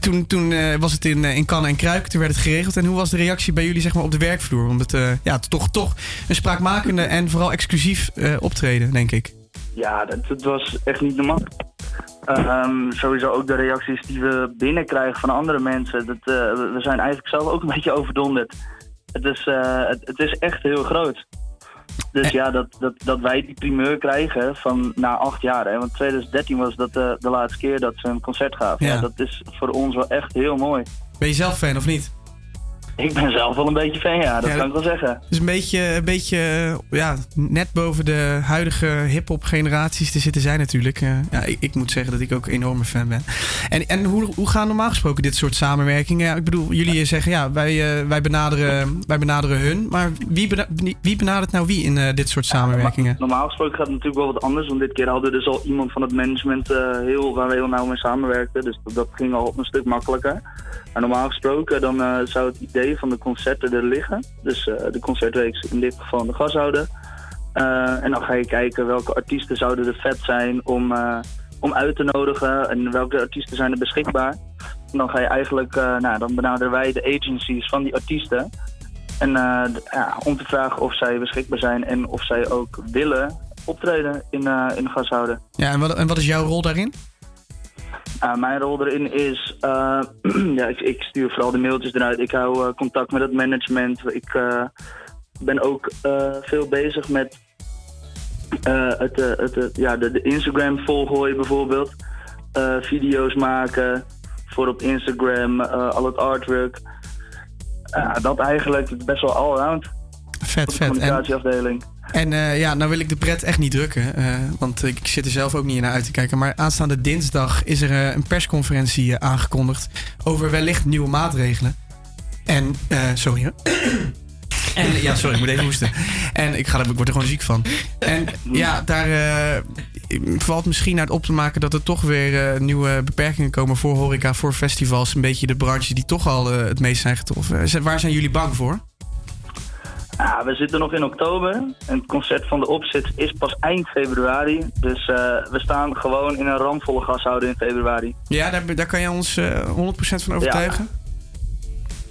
toen, toen eh, was het in, in Kannen en Kruik, toen werd het geregeld. En hoe was de reactie bij jullie zeg maar, op de werkvloer? Om het ja, toch, toch een spraakmakende en vooral exclusief optreden, denk ik. Ja, dat, dat was echt niet normaal. Ehm, sowieso ook de reacties die we binnenkrijgen van andere mensen. Dat, we zijn eigenlijk zelf ook een beetje overdonderd. Het is, eh, het, het is echt heel groot. Dus ja, dat, dat, dat wij die primeur krijgen van na acht jaar. Hè, want 2013 was dat de, de laatste keer dat ze een concert gaven. Ja. Ja. dat is voor ons wel echt heel mooi. Ben je zelf fan of niet? Ik ben zelf wel een beetje fan, ja, dat Ja, kan ik wel zeggen. Het is een beetje, een beetje ja, net boven de huidige hip-hop generaties te zitten zijn natuurlijk. Eh, ja, ik, ik moet zeggen dat ik ook een enorme fan ben. En, en hoe, hoe gaan normaal gesproken dit soort samenwerkingen? Ja, ik bedoel, jullie zeggen ja, wij, eh, wij, benaderen, wij benaderen hun. Maar wie, bena- wie benadert nou wie in eh, dit soort samenwerkingen? Normaal gesproken gaat het natuurlijk wel wat anders. Want dit keer hadden we dus al iemand van het management heel, waar we heel nauw mee samenwerkten. Dus dat, dat ging al een stuk makkelijker. Maar normaal gesproken dan zou het idee van de concerten er liggen. Dus eh, de concertreeks in dit geval de gashouder. Eh, en dan ga je kijken welke artiesten zouden er vet zijn om, eh, om uit te nodigen. En welke artiesten zijn er beschikbaar. En dan ga je eigenlijk, nou, dan benaderen wij de agencies van die artiesten. En ja, om te vragen of zij beschikbaar zijn en of zij ook willen optreden in, in de gashouder. Ja, en wat, en wat is jouw rol daarin? Uh, mijn rol erin is, eh, [CLEARS THROAT] ja, ik, ik stuur vooral de mailtjes eruit. Ik hou eh, contact met het management. Ik eh, ben ook eh, veel bezig met eh, het, eh, het, ja, de, de Instagram volgooien bijvoorbeeld. Eh, video's maken voor op Instagram, eh, al het artwork. Dat eigenlijk best wel allround. Vet, vet. En. En eh, ja, nou wil ik de pret echt niet drukken. eh, want ik zit er zelf ook niet naar uit te kijken. Maar aanstaande dinsdag is er eh, een persconferentie aangekondigd. Over wellicht nieuwe maatregelen. En, sorry hè. [COUGHS] En, ja, sorry, ik moet even hoesten. En ik, ga ik word er gewoon ziek van. En ja, daar valt misschien uit op te maken dat er toch weer nieuwe beperkingen komen voor horeca, voor festivals. Een beetje de branche die toch al het meest zijn getroffen. Waar zijn jullie bang voor? Ja, we zitten nog in oktober. En het concert van de opzet is pas eind februari. Dus eh, we staan gewoon in een ramvolle gashouder in februari. Ja, daar, daar kan je ons eh 100% van overtuigen.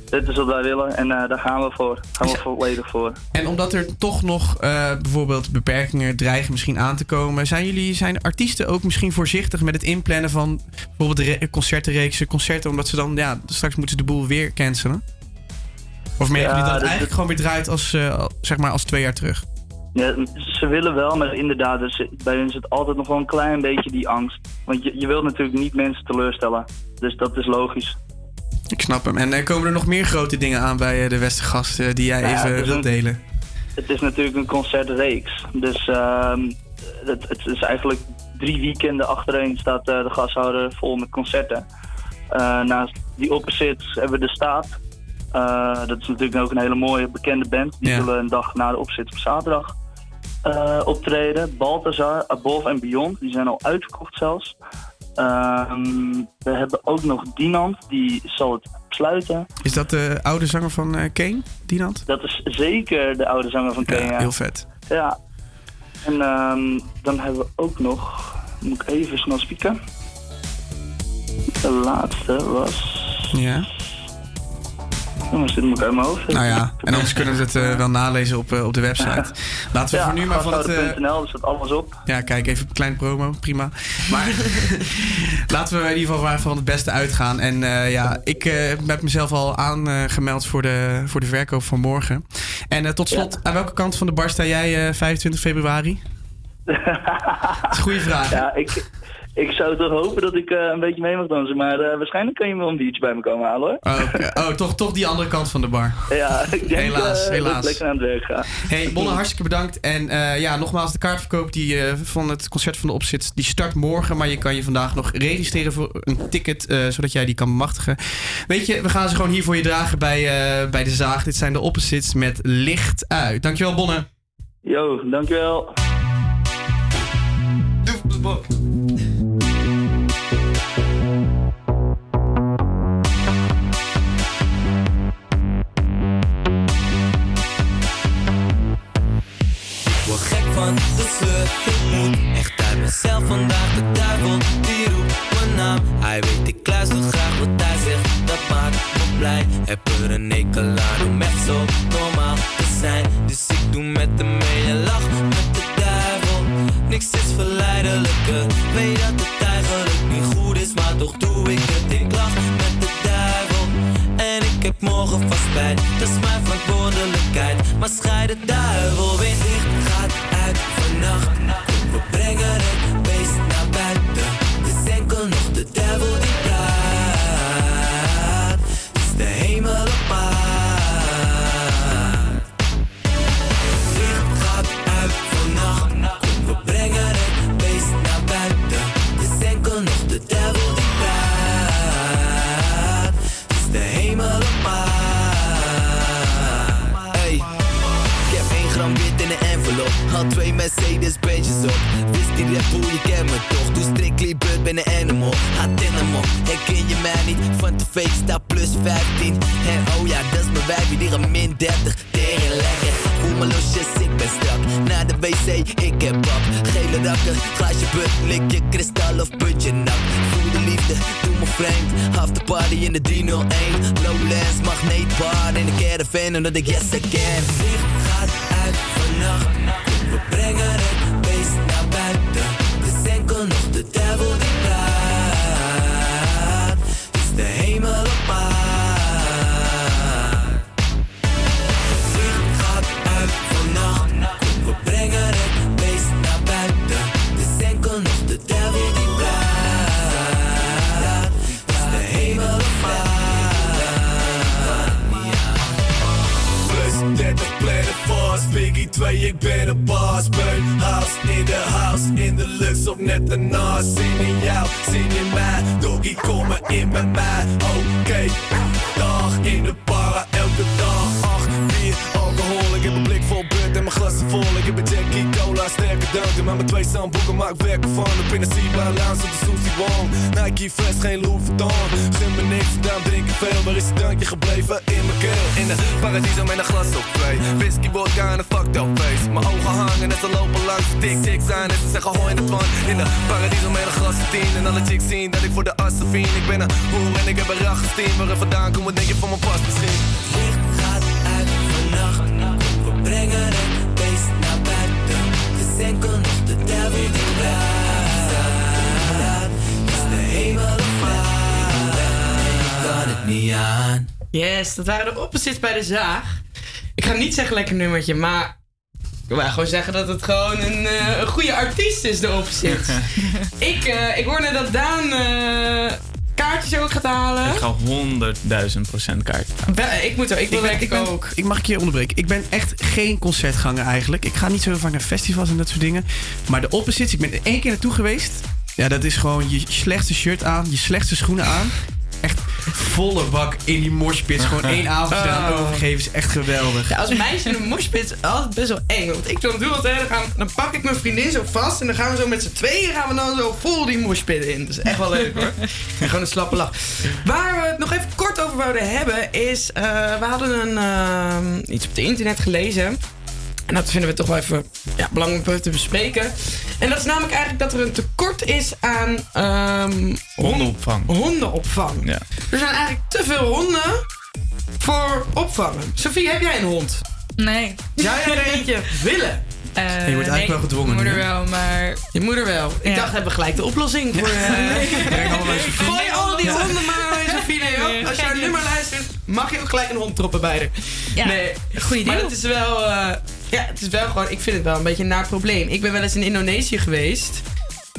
Dit is wat wij willen en eh, daar gaan we voor. Gaan we volledig voor. En omdat er toch nog eh, bijvoorbeeld beperkingen dreigen misschien aan te komen, zijn jullie, zijn artiesten ook misschien voorzichtig met het inplannen van bijvoorbeeld re- concertenreeksen, concerten, omdat ze dan, ja, straks moeten ze de boel weer cancelen? Of merken Ja, jullie dat het eigenlijk gewoon weer draait als, eh, zeg maar, als twee jaar terug? Ja, ze willen wel, maar inderdaad, dus bij hun zit altijd nog wel een klein beetje die angst. Want je, je wilt natuurlijk niet mensen teleurstellen. Dus dat is logisch. Ik snap hem. En eh, komen er nog meer grote dingen aan bij eh, de Westergast eh, die jij Ja, even wilt een- delen? Het is natuurlijk een concertreeks. Dus ehm, het, het is eigenlijk drie weekenden achtereen staat eh, de gashouder vol met concerten. Eh, naast die opposites hebben we de Staat. Eh, dat is natuurlijk ook een hele mooie bekende band. Die Ja. zullen een dag na de opzit op zaterdag eh, optreden. Balthazar, Above en Beyond, die zijn al uitverkocht zelfs. Ehm, we hebben ook nog Dinant, die zal het sluiten. Is dat de oude zanger van eh Kane, Dinant? Dat is zeker de oude zanger van Kane. Ja, heel vet. Ja. En ehm, dan hebben we ook nog, moet ik even snel spieken. De laatste was. Ja. Jongens, dit moet ik uit mijn hoofd. Nou ja, en anders kunnen we het eh, wel nalezen op, eh, op de website. [LAUGHS] Laten we ja, voor nu maar van het... er staat alles op. Ja, kijk, even een kleine promo, prima. Maar [LAUGHS] laten we in ieder geval maar van het beste uitgaan. En ja, ik heb mezelf al aangemeld voor, de, voor de verkoop van morgen. En tot slot, aan welke kant van de bar sta jij eh, 25 februari? [LAUGHS] Dat is een goede vraag. Ja, ik, ik zou toch hopen dat ik eh, een beetje mee mag dansen. Maar eh, waarschijnlijk kan je wel een biertje bij me komen halen hoor. Oh, oké. [LAUGHS] oh toch, toch die andere kant van de bar. Ja, ik denk [LAUGHS] Helaas, dat helaas. ik lekker aan het werk ga. Hey, Bonne, hartstikke bedankt. En eh, ja, nogmaals, de kaartverkoop die, eh, van het concert van de Opzit, die start morgen. Maar je kan je vandaag nog registreren voor een ticket, eh, zodat jij die kan bemachtigen. Weet je, we gaan ze gewoon hier voor je dragen bij, eh, bij de zaag. Dit zijn de Opposites met licht uit. Dankjewel, Bonne. Yo, dankjewel. Ik van de sleur, ik moet echt uit mezelf vandaag. De duivel die roept mijn naam, hij weet ik luister graag wat hij zegt, dat maakt me blij. Heb er een hekel aan om echt zo normaal te zijn. Dus ik doe met hem mee en lach met de duivel. Niks is verleidelijker, weet dat het eigenlijk niet goed is, maar toch doe ik het. Ik lach met de duivel. En ik heb morgen vast spijt, dat is mijn verantwoordelijkheid. Maar scheid de duivel dicht, uit vannacht. We brengen het beest naar buiten. Het is enkel nog de duivel die Had twee Mercedes Benj's op. Wist die Red Bull, je kent me toch. Doe strictly bird, ben een animal. Had in hem op. Herken je mij niet? Van de fake staat plus 15. En oh ja, dat is mijn wijfie, die gaat min 30. Tegen lekker. Voel me losjes, ik ben strak. Naar de wc, ik heb pap. Gele rakker, glaasje put, lik je kristal of putje nap. Voel de liefde, doe me vreemd. Half party in de 301. Lowlands, magneetbar in de caravan, omdat ik yes again. Licht gaat uit vannacht. Kom, we brengen het Biggie 2, ik ben een baas. Burn house in de house, in de lucht of net ernaast. Zin in jou, zin in mij, doggy kom maar in bij mij. Oké, dag in de para, elke dag. Mijn glas is vol. Ik heb een Jackie Cola, sterke dranken, maar mijn twee zandboeken maak werk van. Op in de Sea-Bar Lounge op de Susie Wong. Nike Fresh, geen Louis Vuitton. Gun me niks, daarom drink ik veel. Waar is het drankje gebleven? In mijn keel. In de paradiso met een glas op twee. Whisky, vodka en een fucked up face. Mijn ogen hangen en ze lopen langs tik tik zijn. En ze zeggen hoi in het van. In de paradiso met een glas op tien. En alle chicks zien dat ik voor de assen vien. Ik ben een hoer en ik heb een rachesteam. Waar er vandaan komt, wat denk je van mijn pas misschien? Licht gaat uit vannacht. Kom, we brengen het. Het is enkel nog de duivel die praat. Het is de hemel op aarde. Ik kan het niet aan. Yes, dat waren de opposites bij de zaag. Ik ga niet zeggen lekker nummertje, maar ik wil gewoon zeggen dat het gewoon een, eh, een goede artiest is, de opposites. [LAUGHS] ik, eh, ik hoorde dat Daan eh, kaartjes ook gaat halen. Ik ga 100.000 procent kaarten. Wel, Ik moet ook, ik wil ben- denk ik ben- ook. Ik mag een keer onderbreken. Ik ben echt geen concertganger eigenlijk. Ik ga niet zo vaak naar festivals en dat soort dingen. Maar de Opposites, ik ben er één keer naartoe geweest. Ja, dat is gewoon je slechtste shirt aan, je slechtste schoenen aan. Echt volle bak in die moshpits. Gewoon één [LAUGHS] avond eraan Oh. overgeven is echt geweldig. Ja, als meisje in een moshpit is altijd best wel eng. Want ik dan doe wat hè, dan, gaan, dan pak ik mijn vriendin zo vast en dan gaan we zo met z'n tweeën gaan we dan zo vol die moshpit in. Dat is echt wel leuk hoor. [LAUGHS] En gewoon een slappe lach. Waar we het nog even kort over wouden hebben is, eh, we hadden een, eh, iets op het internet gelezen. En dat vinden we toch wel even ja, belangrijk om te bespreken. En dat is namelijk eigenlijk dat er een tekort is aan ehm, Hondenopvang. hondenopvang. Ja. Er zijn eigenlijk te veel honden voor opvangen. Sophie, heb jij een hond? Nee. Zou jij er eentje [LAUGHS] willen? Eh, Je wordt eigenlijk wel gedwongen nu, moeder wel, maar... Je moeder wel. Ik dacht, hebben we gelijk de oplossing voor... eh, [LAUGHS] Gooi al die honden maar bij [LAUGHS] Sophie. Nee, hoor. Als je haar nummer luistert, mag je ook gelijk een hond droppen bij haar. Ja, nee, goed idee. Maar het is wel... eh, ja, het is wel gewoon... Ik vind het wel een beetje een naar probleem. Ik ben wel eens in Indonesië geweest.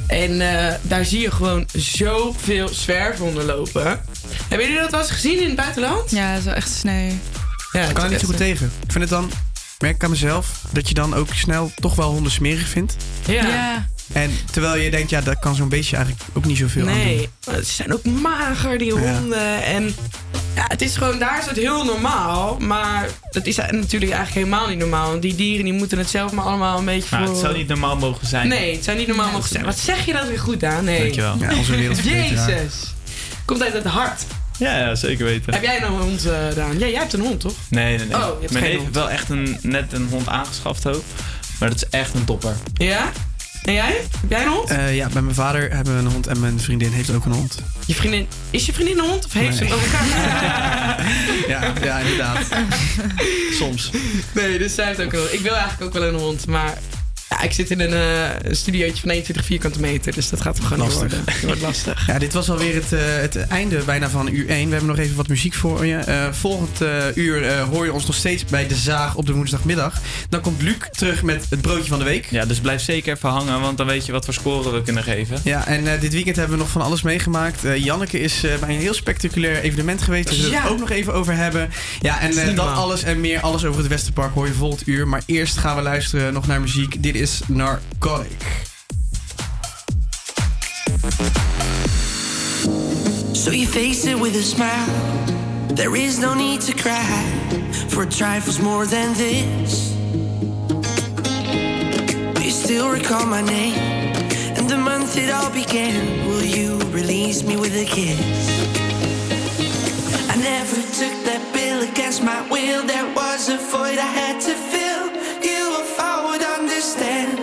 En eh, daar zie je gewoon zoveel zwerfhonden lopen. Hebben jullie dat wel eens gezien in het buitenland? Ja, dat is wel echt sneu. Ja, Ik kan er niet zo goed tegen. Ik vind het dan, merk ik aan mezelf, dat je dan ook snel toch wel honden smerig vindt. Ja. En terwijl je denkt, ja, dat kan zo'n beestje eigenlijk ook niet zoveel aan doen. Nee, ze zijn ook mager, die Ja. honden. En ja, het is gewoon, daar is het heel normaal. Maar dat is natuurlijk eigenlijk helemaal niet normaal. Want die dieren die moeten het zelf maar allemaal een beetje Maar voor... het zou niet normaal mogen zijn. Nee, het zou niet normaal mogen zijn. Wat zeg je dat weer goed aan? Nee. Dankjewel. Ja, onze wereldverbeteraar. Jezus. Komt uit het hart. Ja, ja, zeker weten. Heb jij nou een hond, uh, Daan? Ja, jij hebt een hond, toch? Nee, nee, nee. Oh, je hebt Mijn geen neef heeft wel echt een, net een hond aangeschaft ook. Maar dat is echt een topper. Ja? En jij? Heb jij een hond? Eh, ja, bij mijn vader hebben we een hond en mijn vriendin heeft ook een hond. Je vriendin... Is je vriendin een hond of heeft ze Nee. hem over [LAUGHS] Ja, ja inderdaad. [LAUGHS] Soms. Nee, dus zij heeft ook een hond. Ik wil eigenlijk ook wel een hond, maar... Ja, ik zit in een, eh, een studiootje van 21 vierkante meter, dus dat gaat hem gewoon niet Lastig. worden. Wordt lastig. Ja, dit was alweer het, eh, het einde bijna van uur 1. We hebben nog even wat muziek voor je. Eh, volgend eh, uur eh, hoor je ons nog steeds bij De Zaag op de woensdagmiddag. Dan komt Luc terug met het broodje van de week. Ja, dus blijf zeker even hangen, want dan weet je wat voor scoren we kunnen geven. Ja, en eh, dit weekend hebben we nog van alles meegemaakt. Eh, Janneke is eh, bij een heel spectaculair evenement geweest. Daar zullen we het ook nog even over hebben. Ja, en Dat eh, normaal. alles en meer, alles over het Westerpark hoor je volgend uur. Maar eerst gaan we luisteren nog naar muziek. Dit is Narcotic. So you face it with a smile. There is no need to cry for trifles more than this. Do you still recall my name and the month it all began? Will you release me with a kiss? I never took that bill against my will. There was a void I had to fill. hacer.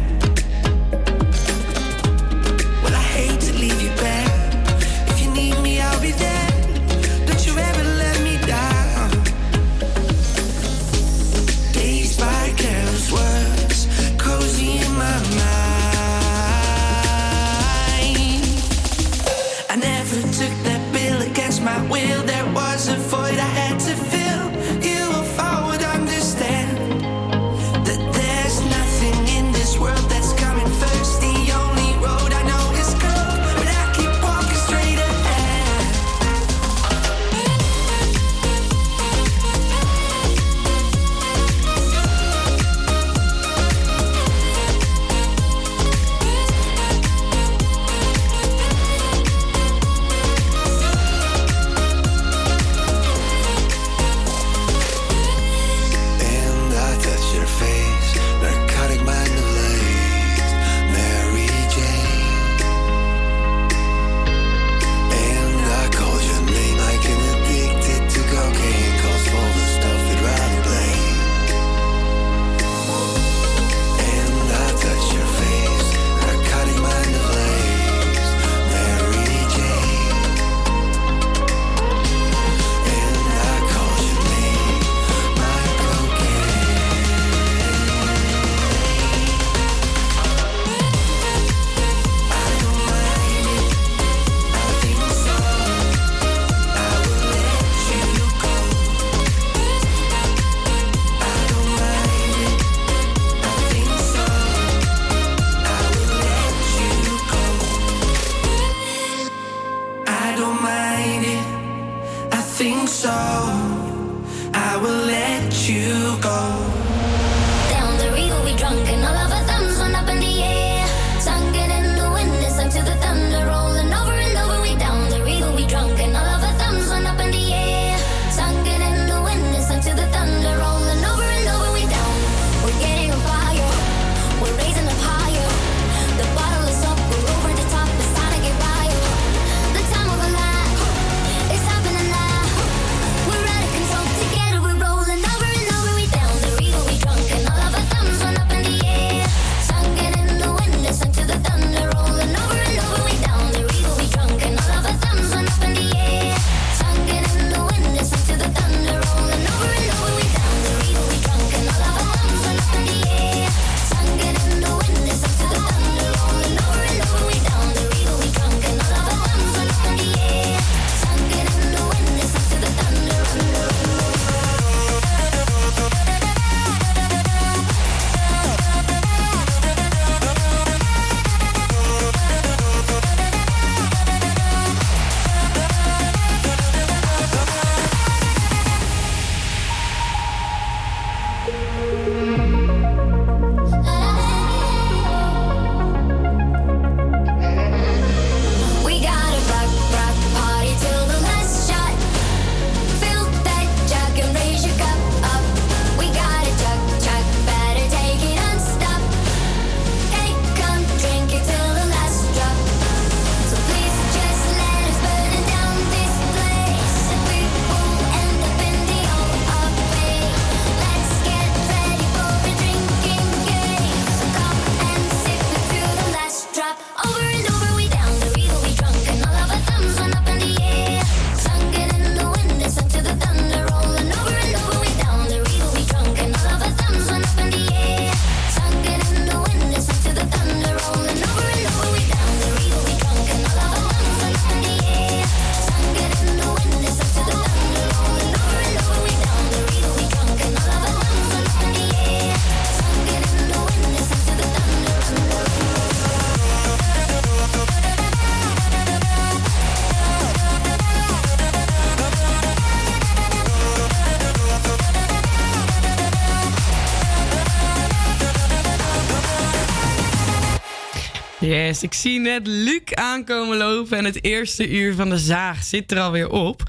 Yes, ik zie net Luc aankomen lopen en het eerste uur van de zaag zit er alweer op.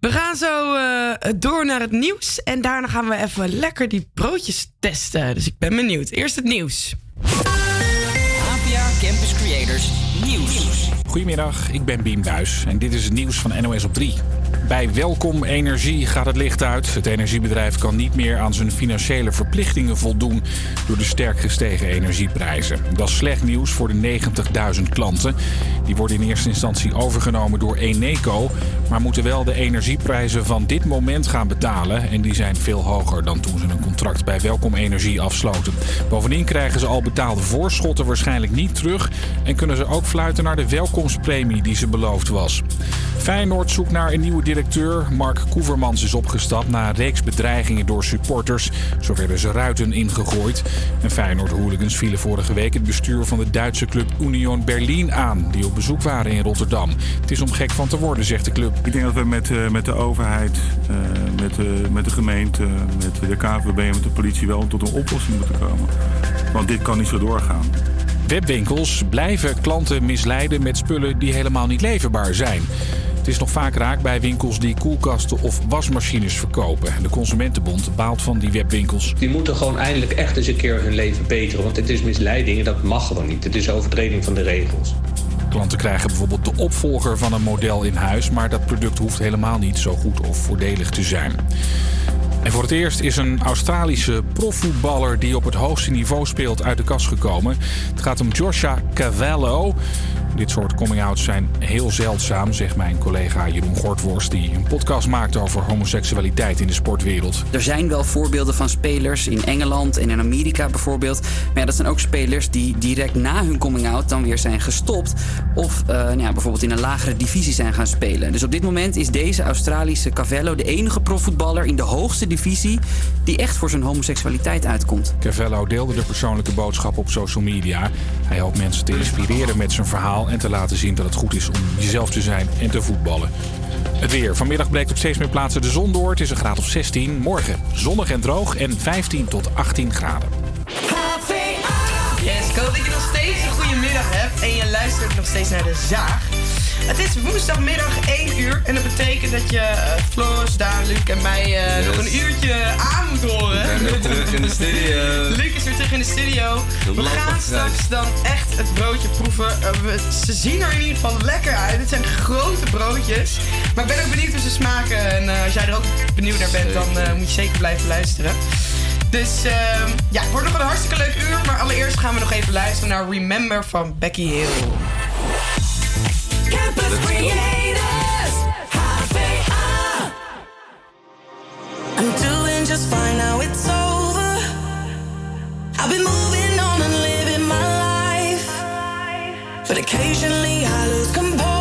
We gaan zo eh, door naar het nieuws en daarna gaan we even lekker die broodjes testen. Dus ik ben benieuwd. Eerst het nieuws. APA Campus Creators Nieuws. Goedemiddag, ik ben Bien Buis en dit is het nieuws van NOS op 3. Bij Welkom Energie gaat het licht uit. Het energiebedrijf kan niet meer aan zijn financiële verplichtingen voldoen door de sterk gestegen energieprijzen. Dat is slecht nieuws voor de 90.000 klanten. Die worden in eerste instantie overgenomen door Eneco, maar moeten wel de energieprijzen van dit moment gaan betalen. En die zijn veel hoger dan toen ze een contract bij Welkom Energie afsloten. Bovendien krijgen ze al betaalde voorschotten waarschijnlijk niet terug en kunnen ze ook fluiten naar de welkomstpremie die ze beloofd was. Feyenoord zoekt naar een nieuwe directeur. Mark Koevermans is opgestapt na een reeks bedreigingen door supporters. Zo werden ze ruiten ingegooid. En Feyenoord hooligans vielen vorige week het bestuur van de Duitse club Union Berlin aan, die op bezoek waren in Rotterdam. Het is om gek van te worden, zegt de club. Ik denk dat we met, eh, met de overheid, eh, met, de met de gemeente, met de KVB en met de politie wel tot een oplossing moeten komen. Want dit kan niet zo doorgaan. Webwinkels blijven klanten misleiden met spullen die helemaal niet leverbaar zijn. Het is nog vaak raak bij winkels die koelkasten of wasmachines verkopen. De Consumentenbond baalt van die webwinkels. Die moeten gewoon eindelijk echt eens een keer hun leven beteren. Want het is misleiding en dat mag gewoon niet. Het is overtreding van de regels. Klanten krijgen bijvoorbeeld de opvolger van een model in huis, maar dat product hoeft helemaal niet zo goed of voordelig te zijn. En voor het eerst is een Australische profvoetballer die op het hoogste niveau speelt uit de kast gekomen. Het gaat om Joshua Cavallo. Dit soort coming-outs zijn heel zeldzaam, zegt mijn collega Jeroen Gortworst, die een podcast maakt over homoseksualiteit in de sportwereld. Er zijn wel voorbeelden van spelers in Engeland en in Amerika bijvoorbeeld. Maar ja, dat zijn ook spelers die direct na hun coming-out dan weer zijn gestopt. Of eh, nou ja, bijvoorbeeld in een lagere divisie zijn gaan spelen. Dus op dit moment is deze Australische Cavello de enige profvoetballer in de hoogste divisie die echt voor zijn homoseksualiteit uitkomt. Cavallo deelde de persoonlijke boodschap op social media. Hij hoopt mensen te inspireren met zijn verhaal en te laten zien dat het goed is om jezelf te zijn en te voetballen. Het weer. Vanmiddag breekt op steeds meer plaatsen de zon door. Het is een graad of 16. Morgen zonnig en droog en 15 tot 18 graden. Yes, ik hoop dat je nog steeds een goede middag hebt en je luistert nog steeds naar de zaag. Het is woensdagmiddag 1 uur en dat betekent dat je uh, Floris, Daan, Luc en mij eh, nog een uurtje aan moet horen. Ik ben weer terug in de studio. [LAUGHS] Luc is weer terug in de studio. We gaan straks dan echt het broodje proeven. Uh, we, ze zien er in ieder geval lekker uit. Het zijn grote broodjes. Maar ik ben ook benieuwd hoe ze smaken. En als jij er ook benieuwd naar bent, dan moet je zeker blijven luisteren. Dus uh, ja, het wordt nog een hartstikke leuk uur. Maar allereerst gaan we nog even luisteren naar Remember van Becky Hill. Campus Creators. I'm doing just fine now, it's over. I've been moving on and living my life. But occasionally I lose composure.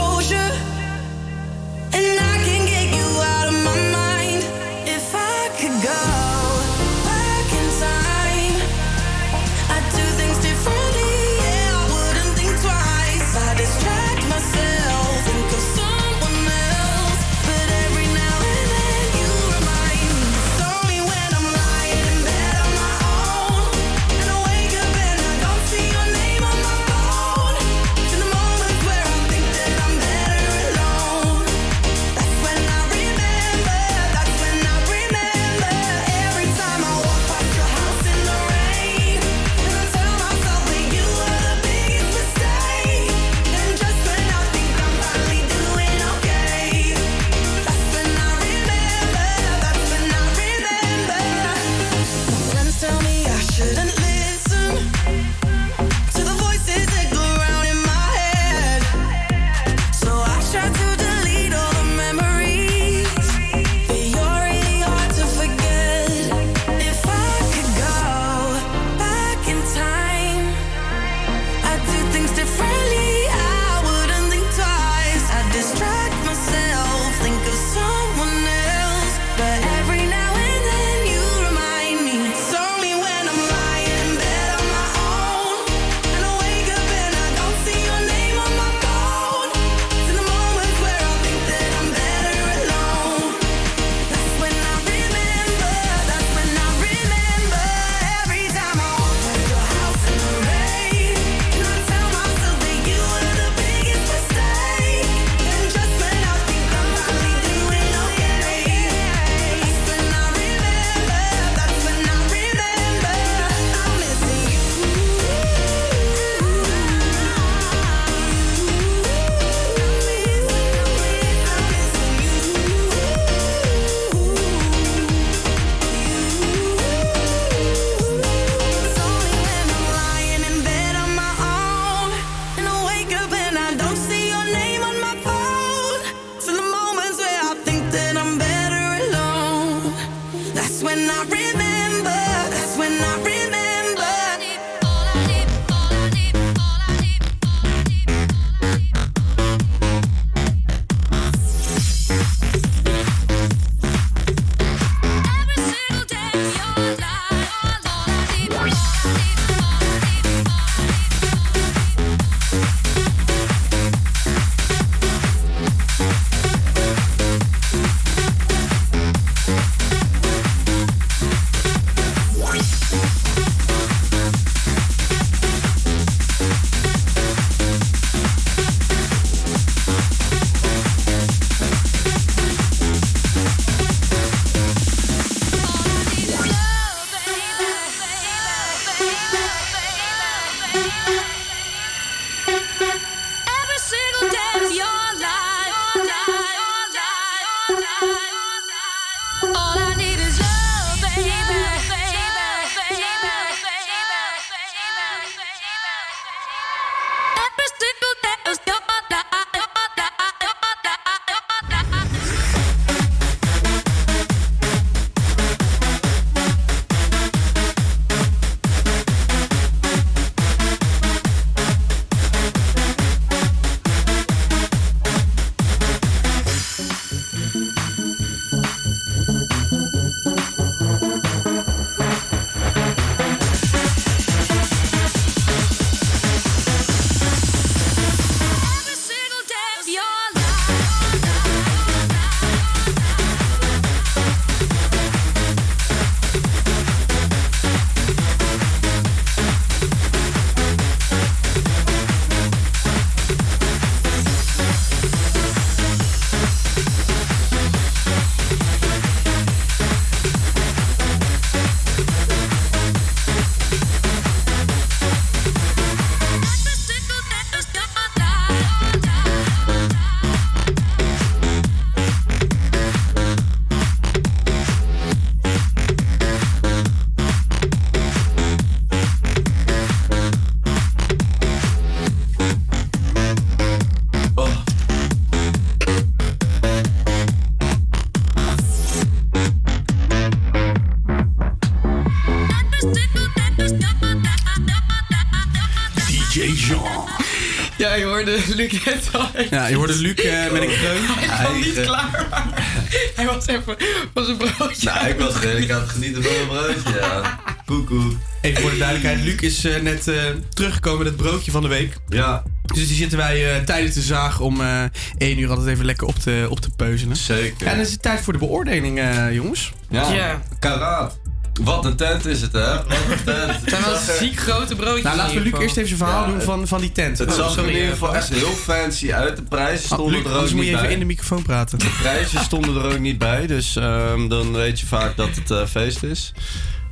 Je hoorde Luc eh, met een kreun. Hij was niet klaar, maar [LAUGHS] hij was even van zijn broodje. Nou, ik was redelijk aan het genieten van mijn broodje, ja. Koekoek. Even voor de duidelijkheid, Luc is eh, net eh, teruggekomen met het broodje van de week. Ja. Dus die zitten wij eh, tijdens de zaag om eh 1 uur altijd even lekker op te, op te peuzelen. Zeker. En dan is het tijd voor de beoordeling, eh, jongens. Ja, karaat. Wat een tent is het, hè? Wat een tent. [LAUGHS] Het zijn wel ziek grote broodjes. Nou, laten we Luc eerst even zijn verhaal Ja, doen van, van die tent. Het Oh, zag er sorry, in ieder geval echt heel fancy uit. De prijzen Ah, stonden Luc, er ook anders moet niet je even bij. in de microfoon praten. De prijzen [LAUGHS] stonden er ook niet bij, dus ehm, dan weet je vaak dat het eh, feest is.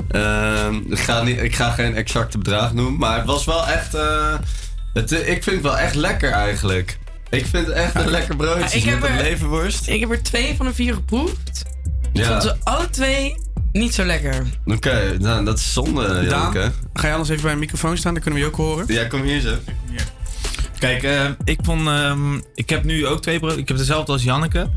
Ehm, ik, ga niet, ik ga geen exacte bedrag noemen, maar het was wel echt. eh, het, ik vind het wel echt lekker eigenlijk. Ik vind het echt een lekker broodje ik heb met een er- leverworst. Ik heb er twee van de vier geproefd. Ik Ja. vond ze alle twee niet zo lekker. Oké, nou, dat is zonde, Daan, Janke. ga je anders even bij een microfoon staan? Dan kunnen we je ook horen. Ja, kom hier zo. Kijk, eh, ik vond. ehm, ik heb nu ook twee brood. Ik heb dezelfde als Janneke.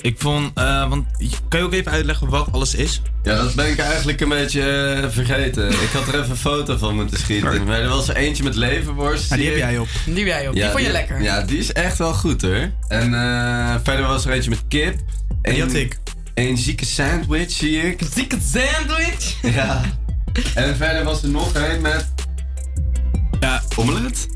Ik vond. eh, want kan je ook even uitleggen wat alles is? Ja, dat ben ik eigenlijk een beetje eh, vergeten. Ik had er even een foto van moeten schieten. Maar er was er eentje met leverworst. Ja, die heb jij op. Die heb jij op. die vond je lekker. Ja, die is echt wel goed hoor. En eh, verder was er eentje met kip. En die had ik. Een zieke sandwich zie ik. Zieke sandwich? Ja. En verder was er nog een met... Ja. Omelet?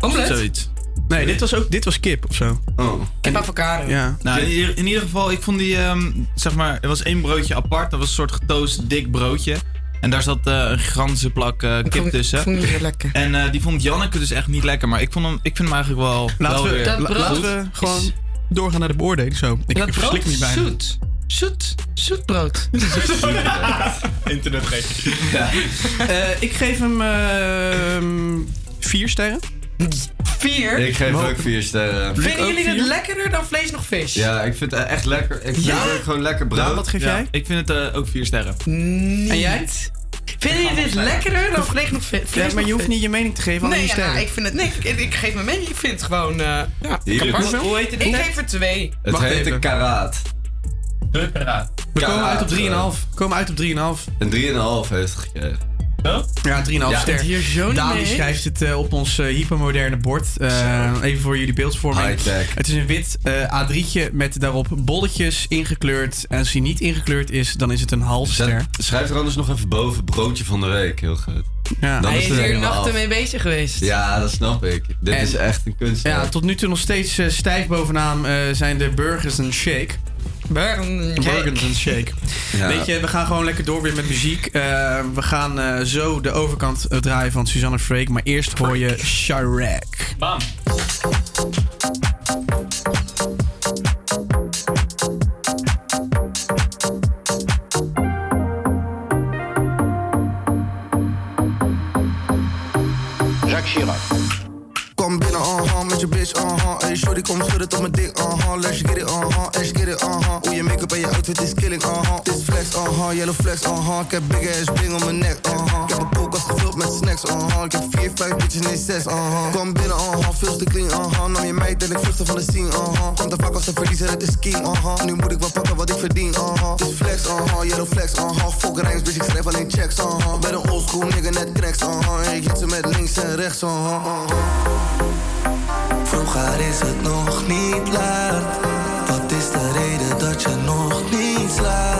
Omelet? Zoiets. Nee, dit was ook dit was kip of zo. Oh. Kip avocado. Ja. Nou, in, ieder- in ieder geval, ik vond die, ehm, zeg maar, er was één broodje apart. Dat was een soort getoast dik broodje. En daar zat eh, een gigantische plak eh, kip vond- tussen. vond ik heel lekker. En eh, die vond Janneke dus echt niet lekker. Maar ik, vond hem, ik vind hem eigenlijk wel, Laten wel we, weer la- goed. laten we gewoon doorgaan naar de beoordeling. Zo. Ik, dat ik brood verslik me is bijna. zoet. Zoet. Zoet brood. [LAUGHS] Internet Ja. Eh, ik geef hem ehm, vier sterren. Vier? Ik geef ook vier sterren. Vinden jullie het lekkerder dan vlees nog vis? Ja, ik vind het echt lekker. Ik vind Ja? het ook gewoon lekker brood. Wat geef Ja, jij? ik vind het eh, ook vier sterren. Niet. En jij? Vinden jullie dit lekkerder dan vlees nog vis? Ja, maar je hoeft niet je mening te geven aan Nee, die ja, sterren. nou, ik vind het. Nee, ik, ik geef mijn mening. Ik vind het gewoon. eh ja, het- Hoe heet het? Ik geef er twee. Het heet even. een karaat. De karaat. We komen uit op Karaat, 3,5. We komen uit op 3,5. Een 3,5 heeft het gekregen. Ja, 3,5 Ja, ster. hier zo schrijft het eh, op ons eh, hypermoderne bord. Eh, even voor jullie beeldvorming. Het is een wit eh, A3'tje met daarop bolletjes ingekleurd. En als hij niet ingekleurd is, dan is het een half ster. Schrijf er anders nog even boven broodje van de week. Heel goed. Ja. Dan Hij is is helemaal nachten mee bezig geweest. Ja, dat snap ik. Dit En- is echt een kunst. Ja, tot nu toe nog steeds eh, stijf bovenaan eh, zijn de burgers en shake. En shake. Ja. Weet je, we gaan gewoon lekker door weer met muziek. Eh, we gaan eh, zo de overkant eh, draaien van Suzanne Freek. Maar eerst hoor je Chirac. Bam. Jacques Chirac. Kom binnen, uh-huh, met je bitch, uh-huh Hey, shorty, kom schudden tot mijn dik, uh-huh. Let's get it, uh-huh, let's get it, uh-huh. Hoe je make-up en je outfit is killing, uh-huh. Dit flex, uh-huh, yellow flex, uh-huh. Ik heb big ass bling om mijn nek, uh-huh. Ik heb een koelkast gevuld met snacks, uh-huh. Ik heb vier, vijf bitches, nee zes, uh-huh. Kom binnen, uh-huh, veel te clean, uh-huh. Nam je meid en ik vluchtte van de scene, uh-huh. Komt te vaak als een verliezer, het is king, uh-huh. Nu moet ik wel pakken wat ik verdien, uh-huh. Dit flex, uh-huh, yellow flex, uh-huh. Fuck rijms, bitch, ik schrijf alleen checks, uh-huh. Ben een oldschool nigga, net cracks, uh-huh. Ik hit ze met links en rechts, uh-huh, uh-huh Vroeger is het nog niet laat. Wat is de reden dat je nog niet slaapt?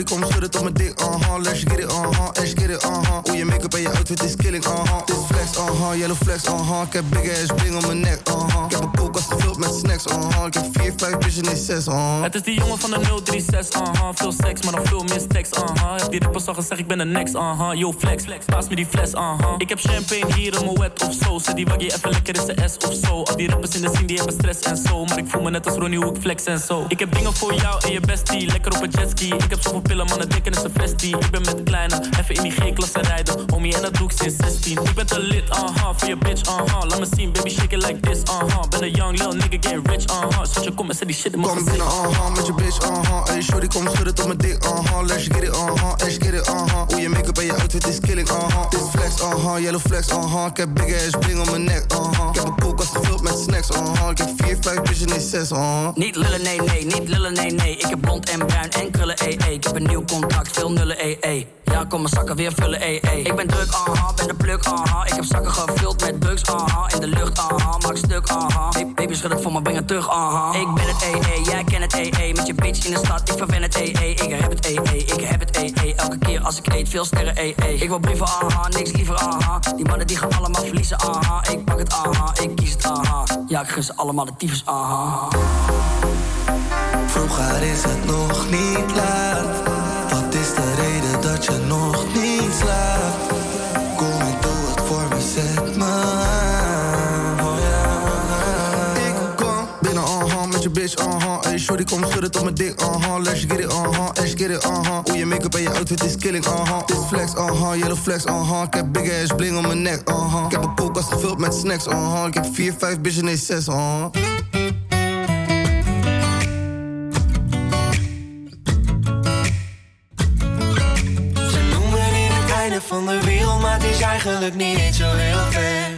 Uh-huh shorty, kom schudden tot mijn dik, uh-huh Let's get it, uh-huh, let's get it, uh-huh Hoe je make-up en je outfit is killing, uh-huh Dit flex, uh-huh, yellow flex, uh-huh Ik heb big ass bling om mijn nek, uh-huh Ik heb een koelkast gevuld met snacks, uh-huh Ik heb vier, vijf bitches, nee zes, uh-huh Het is die jongen van de 036, aha. Veel seks, maar nog veel stacks, aha. Heb die rappers al gezegd, ik ben de next, aha. Yo, flex, flex, paas me die fles, aha. Ik heb champagne hier in mijn wet of zo. Zet die waggie even lekker in zijn S of zo. Al die rappers in de scene, die hebben stress en zo. Maar ik voel me net als Ronnie, hoe ik flex en zo. Ik heb dingen voor jou en je bestie, lekker op een jetski. Ik heb zoveel pillen, mannen denken is een vestie. Ik ben met de kleine, even in die G-klasse rijden. Homie, en dat doe ik sinds 16. Ik ben te lit, aha, voor je bitch, aha. Laat me zien, baby, shake it like this, aha. Ben een young lil nigga, get rich, aha. Zet je kom en zet die shit in mijn Kom binnen, uh-huh, met je bitch, uh-huh Hey, shorty, kom schudden tot mijn dik, uh-huh Let's get it, uh-huh, let's get it, uh-huh Hoe je make-up en je outfit is killing, uh-huh Dit flex, uh-huh, yellow flex, uh-huh Ik heb big ass bling om mijn nek, uh-huh Ik heb een koelkast gevuld met snacks, uh-huh Ik heb vier, vijf bitches, nee zes, uh-huh Niet lullen, nee, nee, niet lullen, nee, nee. Ik heb blond en bruin en krullen, ee, ee. Ik heb nieuw contract, veel nullen, ee, ee. Ja, kom mijn zakken weer vullen, ee, ee. Ik ben druk, aha, ben de pluk, aha. Ik heb zakken gevuld met bugs, aha. In de lucht, aha, maak stuk, aha. Hey, baby, schud het voor me, breng het terug, aha. Ik ben het, ee, jij kent het, ee, ee. Met je bitch in de stad, ik verwen het, ee, ee. Ik heb het, ee, ee, ik heb het, ee, ee. Elke keer als ik eet, veel sterren, ee, ee. Ik wil brieven, aha, niks liever, aha. Die mannen die gaan allemaal verliezen, aha. Ik pak het, aha, ik kies het, aha. Ja, ik gun ze allemaal de tyfus, aha. Vroeger is het nog niet laat. Is de reden dat je nog niet slaapt? Kom en doe het voor me, zet me aan. Oh ja. Ik kom binnen, uh-huh, met je bitch, uh-huh Hey, shorty, kom schudden tot mijn dik, uh-huh Let's get it, uh-huh, let's get it, uh-huh Hoe je make-up en je outfit is killing, uh-huh Dit flex, uh-huh, yellow flex, uh-huh Ik heb big ass bling om mijn nek, uh-huh Ik heb een koelkast gevuld met snacks, uh-huh Ik heb vier, vijf bitches, nee zes, uh-huh van de wereld, maar het is eigenlijk niet zo heel ver.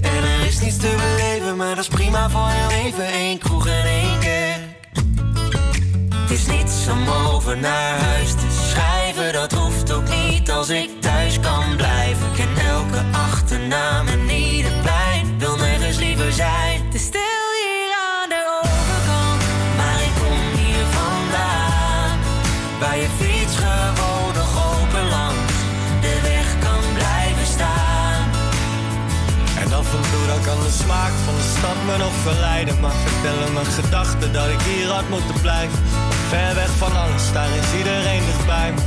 En er is niets te beleven, maar dat is prima voor heel even. één kroeg en één kerk. Het is niets om over naar huis te schrijven, dat hoeft ook niet als ik thuis kan blijven. Ik ken elke achternaam en ieder plein, wil nergens liever zijn. Smaak van de stad me nog verleiden. Maar vertellen mijn gedachten dat ik hier had moeten blijven. Ver weg van alles, daar is iedereen dichtbij me.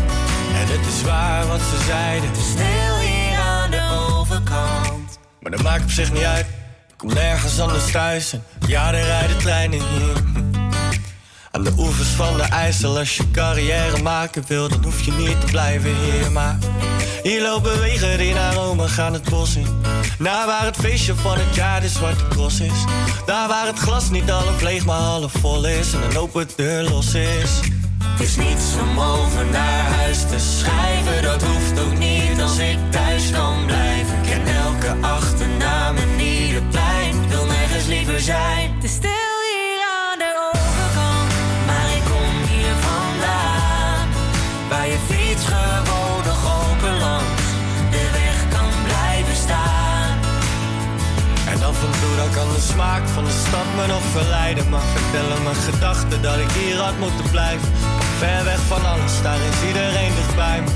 En het is waar wat ze zeiden. Stil hier aan de overkant. Maar dat maakt op zich niet uit. Ik kom nergens anders thuis. En ja, er rijden treinen hier. Aan de oevers van de IJssel, als je carrière maken wil, dan hoef je niet te blijven hier. Maar hier lopen wegen naar Rome gaan het bos in. Naar waar het feestje van het jaar de zwarte cross is. Daar waar het glas niet half leeg, maar half vol is. En een open deur los is. Het is niets om over naar huis te schrijven, dat hoeft ook niet als ik thuis kan blijven. Ik ken elke achternaam en ieder plein, wil nergens liever zijn. Kan de smaak van de stad me nog verleiden. Maar vertellen mijn gedachten dat ik hier had moeten blijven. Ver weg van alles, daar is iedereen dichtbij me.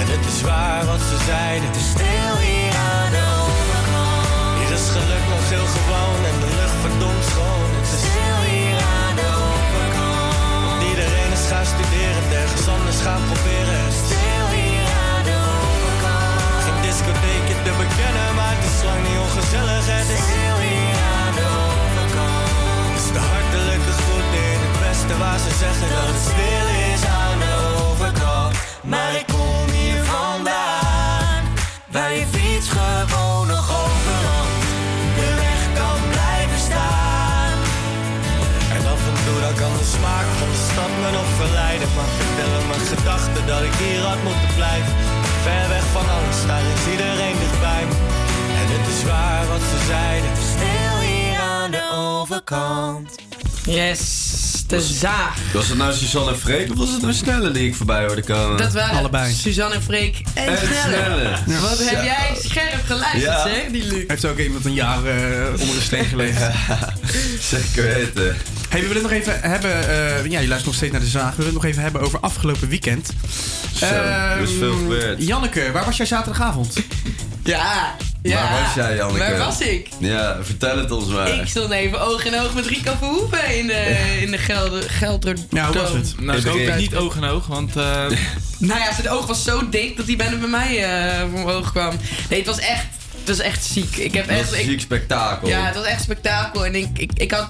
En het is waar wat ze zeiden. Te stil hier aan de overkant. Hier is geluk nog heel gewoon en de lucht verdomd schoon. Het is Stil hier aan de overkant. Want iedereen is gaan studeren, ergens anders gaan proberen. Het is Stil hier aan de overkant. geen discotheekje te bekennen, maar het is lang niet ongezellig. Het is waar ze zeggen dat het stil is aan de overkant. Maar ik kom hier vandaan, Bij je fiets gewoon nog overland, de weg kan blijven staan. En af en toe dan kan de smaak van de stad me nog verleiden. Maar vertellen mijn gedachten dat ik hier had moeten blijven. Ver weg van alles, daar is iedereen dichtbij me. En het is waar wat ze zeiden. Stil hier aan de overkant. Yes de zaag. Was het nou Suzanne en Freek of was het nou Snelle die ik voorbij hoorde komen? Dat waren Suzanne en Freek en, En Snelle. Snelle. Wat heb jij scherp geluisterd, Ja. zeg, die Luc. Heeft ook iemand een jaar eh, onder de steen gelezen. [LAUGHS] Zeker weten. Hey, we willen het nog even hebben. eh, ja, je luistert nog steeds naar de zaag. We willen het nog even hebben over afgelopen weekend. Zo, er is veel Ehm, gebeurd. Janneke, waar was jij zaterdagavond? Ja, ja. Waar was jij, Janneke? Waar was ik? Ja, vertel het ons maar. Ik stond even oog in oog met Rico Verhoeven in de, in de Gelder, Gelder Ja, hoe was het? Nou, ik ook niet oog in oog, want... eh, [LAUGHS] Nou ja, zijn oog was zo dik dat hij bijna bij mij eh voor mijn oog kwam. Nee, het was echt, het was echt ziek. Ik heb echt... ik- een ziek spektakel. Ja, het was echt spektakel. En ik, ik, ik had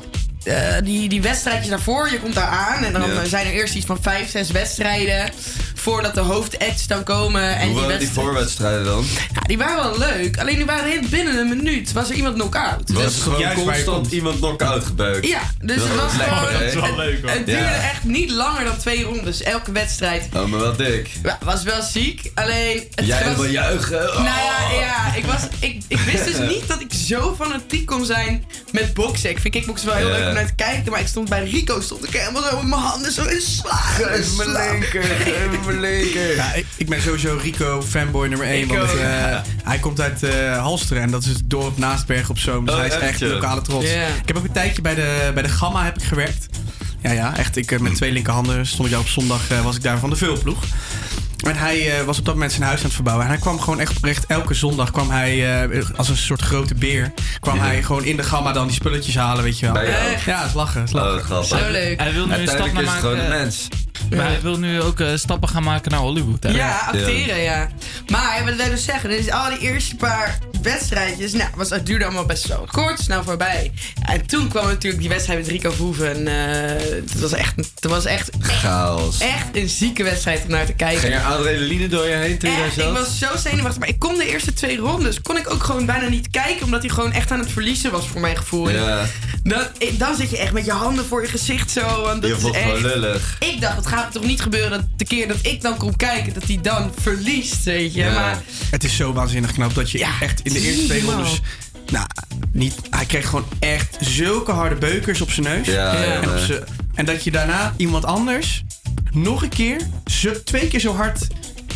eh, die, die wedstrijdjes daarvoor, je komt daar aan. En dan Ja. zijn er eerst iets van vijf, zes wedstrijden. Voordat de hoofdacts dan komen. En Hoe waren die wedstrijd- voorwedstrijden dan? Ja, die waren wel leuk. Alleen die waren binnen een minuut. Was er iemand knock-out. Was Dus- gewoon constant iemand knock-out gebeukt? Ja, dus Dat het was lekker, gewoon... het, het duurde Ja. echt niet langer dan twee rondes. Elke wedstrijd. Oh, maar wel dik. Ja, was wel ziek. Alleen... Het Jij was, helemaal juichen. Oh. Nou ja, ja ik, was, ik, ik wist dus [LAUGHS] niet dat ik zo fanatiek kon zijn met boksen. Ik vind kickboksen wel heel leuk naar te kijken. Maar ik stond bij Rico, stond ik helemaal zo met mijn handen zo in slagen. Geef me linker, geef me linker. Ja, ik, ik ben sowieso Rico fanboy nummer 1. Ik Want eh, hij komt uit eh Halsteren en dat is het dorp naast Bergen op Zoom. Dus Oh, hij is echt, echt joh? lokale trots. Ik heb ook een tijdje bij de, bij de Gamma heb ik gewerkt. Ja, ja, echt. Ik, eh, met twee linkerhanden stond ik daar op zondag, was ik daar van de vulploeg. En hij eh, was op dat moment zijn huis aan het verbouwen. En hij kwam gewoon echt oprecht elke zondag kwam hij eh, als een soort grote beer. Kwam Ja. hij gewoon in de gamma dan die spulletjes halen, weet je wel. Bij jou? Ja, het is lachen. Het is lachen. Oh. Zo leuk. Hij wil nu een stap naar is het gewoon een maken. mens. Maar hij wil nu ook eh, stappen gaan maken naar Hollywood. hè? Ja, acteren, ja. Maar wat wil ik dus zeggen? Dus al die eerste paar wedstrijdjes, nou, was, het duurde allemaal best wel kort, snel voorbij. En toen kwam natuurlijk die wedstrijd met Rico Verhoeven. En eh, het was echt, het was echt, Chaos. echt een zieke wedstrijd om naar te kijken. Ging er adrenaline door je heen toen je daar ik was zo zenuwachtig. Maar ik kon de eerste twee rondes kon ik ook gewoon bijna niet kijken. Omdat hij gewoon echt aan het verliezen was voor mijn gevoel. Ja, Dan, dan zit je echt met je handen voor je gezicht zo. Want dat je is echt... lullig. Ik dacht, gaat toch niet gebeuren dat de keer dat ik dan kom kijken, dat hij dan verliest, weet je. Ja. Maar Het is zo waanzinnig knap dat je echt in de eerste twee rondes... Nou, niet, hij kreeg gewoon echt zulke harde beukers op zijn neus. Ja, ja, en, op en dat je daarna iemand anders nog een keer, zo, twee keer zo hard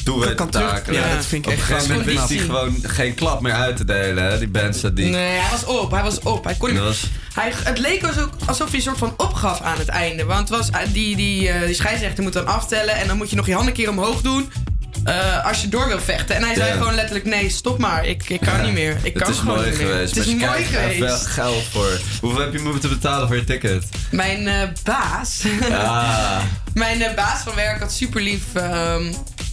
Kan, we kan takelen. Ja, dat vind ik Op echt een wist hij gewoon geen klap meer uit te delen, hè, die band die. Nee, hij was op, hij was op. Hij kon was- hij, het leek ook alsof hij een soort van opgaf aan het einde. Want het was, die, die, eh, die scheidsrechter moet dan aftellen en dan moet je nog je handen een keer omhoog doen. eh, als je door wil vechten. En hij zei gewoon letterlijk: nee, stop maar. Ik, ik kan niet meer. Ik kan het is gewoon mooi niet meer. geweest. Het is mooi krijgt er wel geweest. geld voor. Hoeveel heb je moeten betalen voor je ticket? Mijn eh, baas. Ah, [LAUGHS] Mijn baas van werk had super lief. ehm,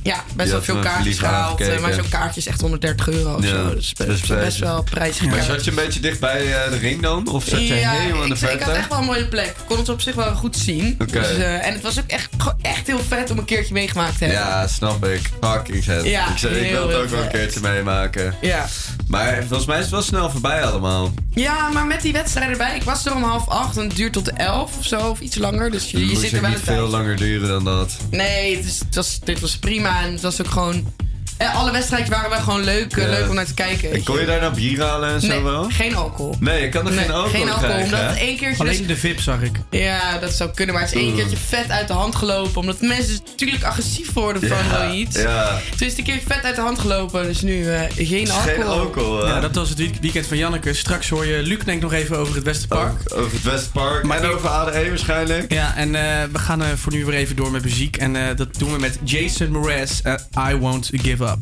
ja, best wel veel kaartjes gehaald. eh, maar zo'n kaartje is echt 130 euro of Ja, zo. Dus dat best, is best, wel prijzig. maar zat je een beetje dicht bij eh, de ring dan? Of zat je helemaal in de ik, ik had verte? echt wel een mooie plek. Ik kon het op zich wel goed zien. Dus, eh, en het was ook echt, gewoon echt heel vet om een keertje meegemaakt te hebben. Ja, snap ik. Fucking vet. Ja, ik, zei, ik wil het ook wel een keertje meemaken. Ja. Maar volgens mij is het wel snel voorbij allemaal. Ja, maar met die wedstrijd erbij. Ik was er om half acht en het duurt tot elf of zo, of iets langer. Dus je, zit er wel niet een veel tijd. langer duren dan dat. Nee, het, is, het was, dit was prima. En het was ook gewoon... eh, alle wedstrijden waren wel gewoon leuk, eh, Ja. leuk om naar te kijken. En kon je daar nou bier halen en zo Nee, wel? geen alcohol. Nee, je kan er Nee, geen alcohol geen alcohol, krijgen, omdat hè? het één keertje... Alleen dus- de VIP zag ik. Ja, dat zou kunnen, maar het is één keertje vet uit de hand gelopen. Omdat mensen natuurlijk agressief worden van Ja, zoiets. ja. Toen is het een keer vet uit de hand gelopen, dus nu eh, geen alcohol. Ja, dat was het week- weekend van Janneke. Straks hoor je Luc denk nog even over het Westerpark. Over het Westpark Maar en ik- over ADE waarschijnlijk. Ja, en eh, we gaan voor nu weer even door met muziek. En eh, dat doen we met Jason Mraz, I Won't Give Up. When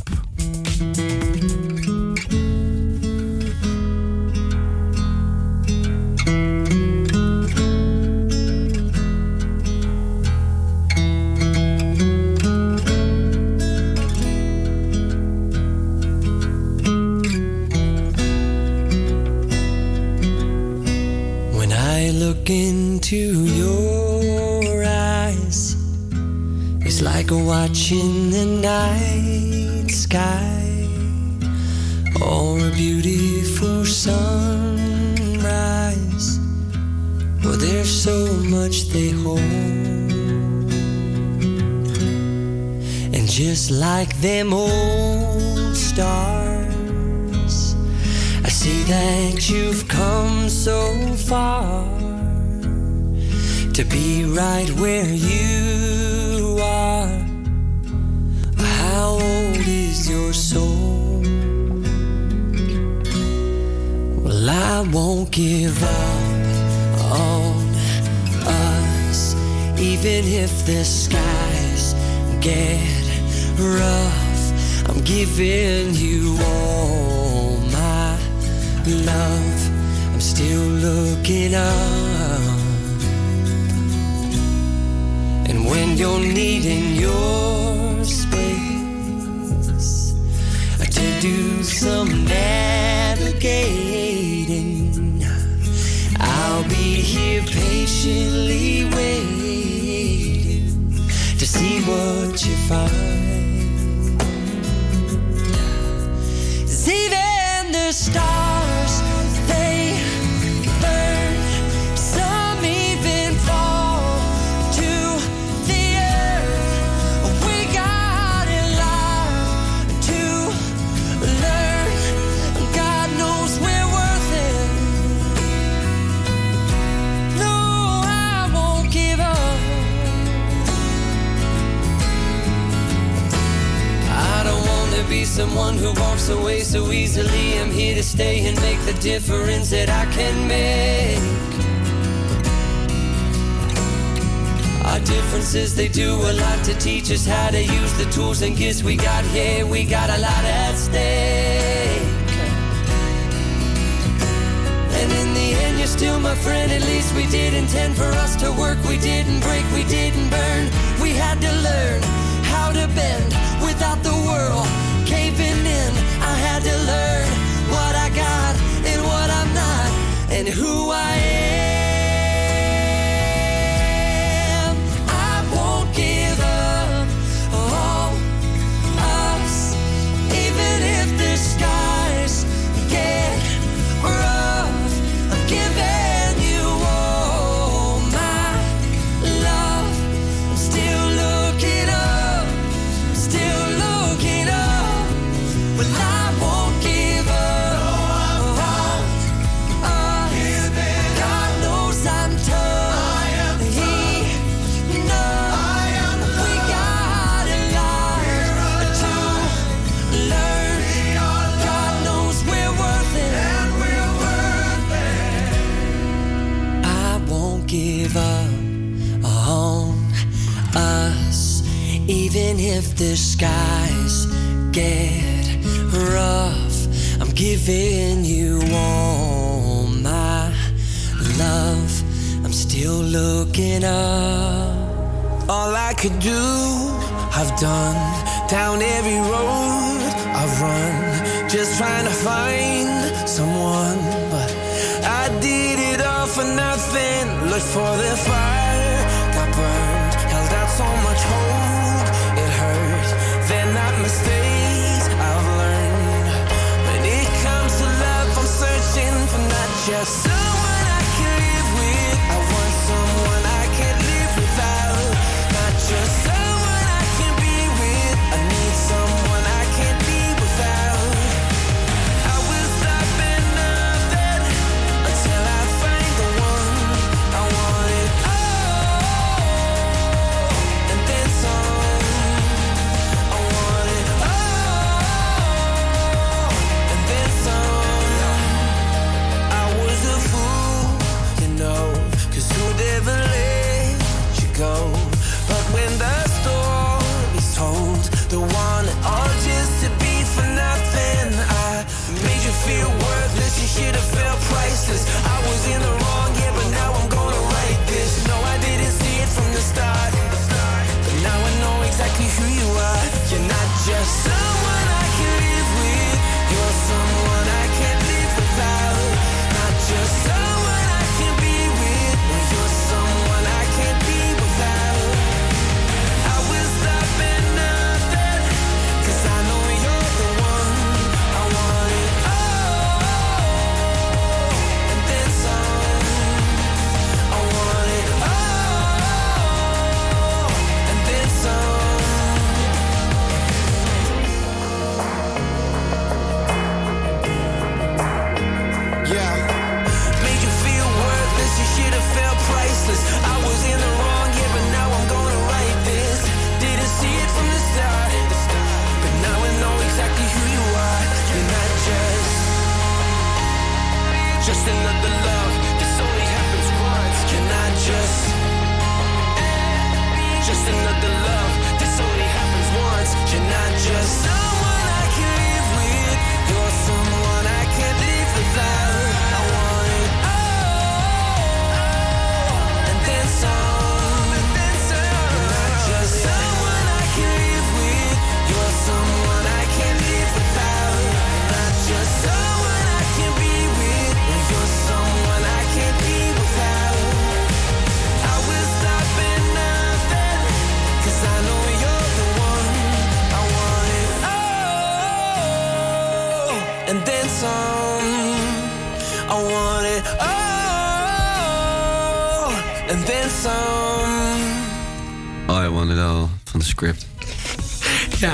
I look into your eyes, it's like watching the night sky or a beautiful sunrise. Well, there's so much they hold. And just like them old stars, I see that you've come so far to be right where you are. How old is your soul? Well, I won't give up on us, even if the skies get rough. I'm giving you all my love. I'm still looking up. And when you're needing your space to do some navigating, I'll be here patiently waiting to see what you find. Stay and make the difference that I can make. Our differences, they do a lot to teach us how to use the tools and gifts we got here. We got a lot at stake. And in the end, you're still my friend. At least we did intend for us to work. We didn't break, we didn't burn. We had to learn how to bend without the world caving in. I had to learn and who I am. If the skies get rough. I'm giving you all my love. I'm still looking up. All I could do, I've done. Down every road I've run, just trying to find someone. But I did it all for nothing. Looked for the fire, just someone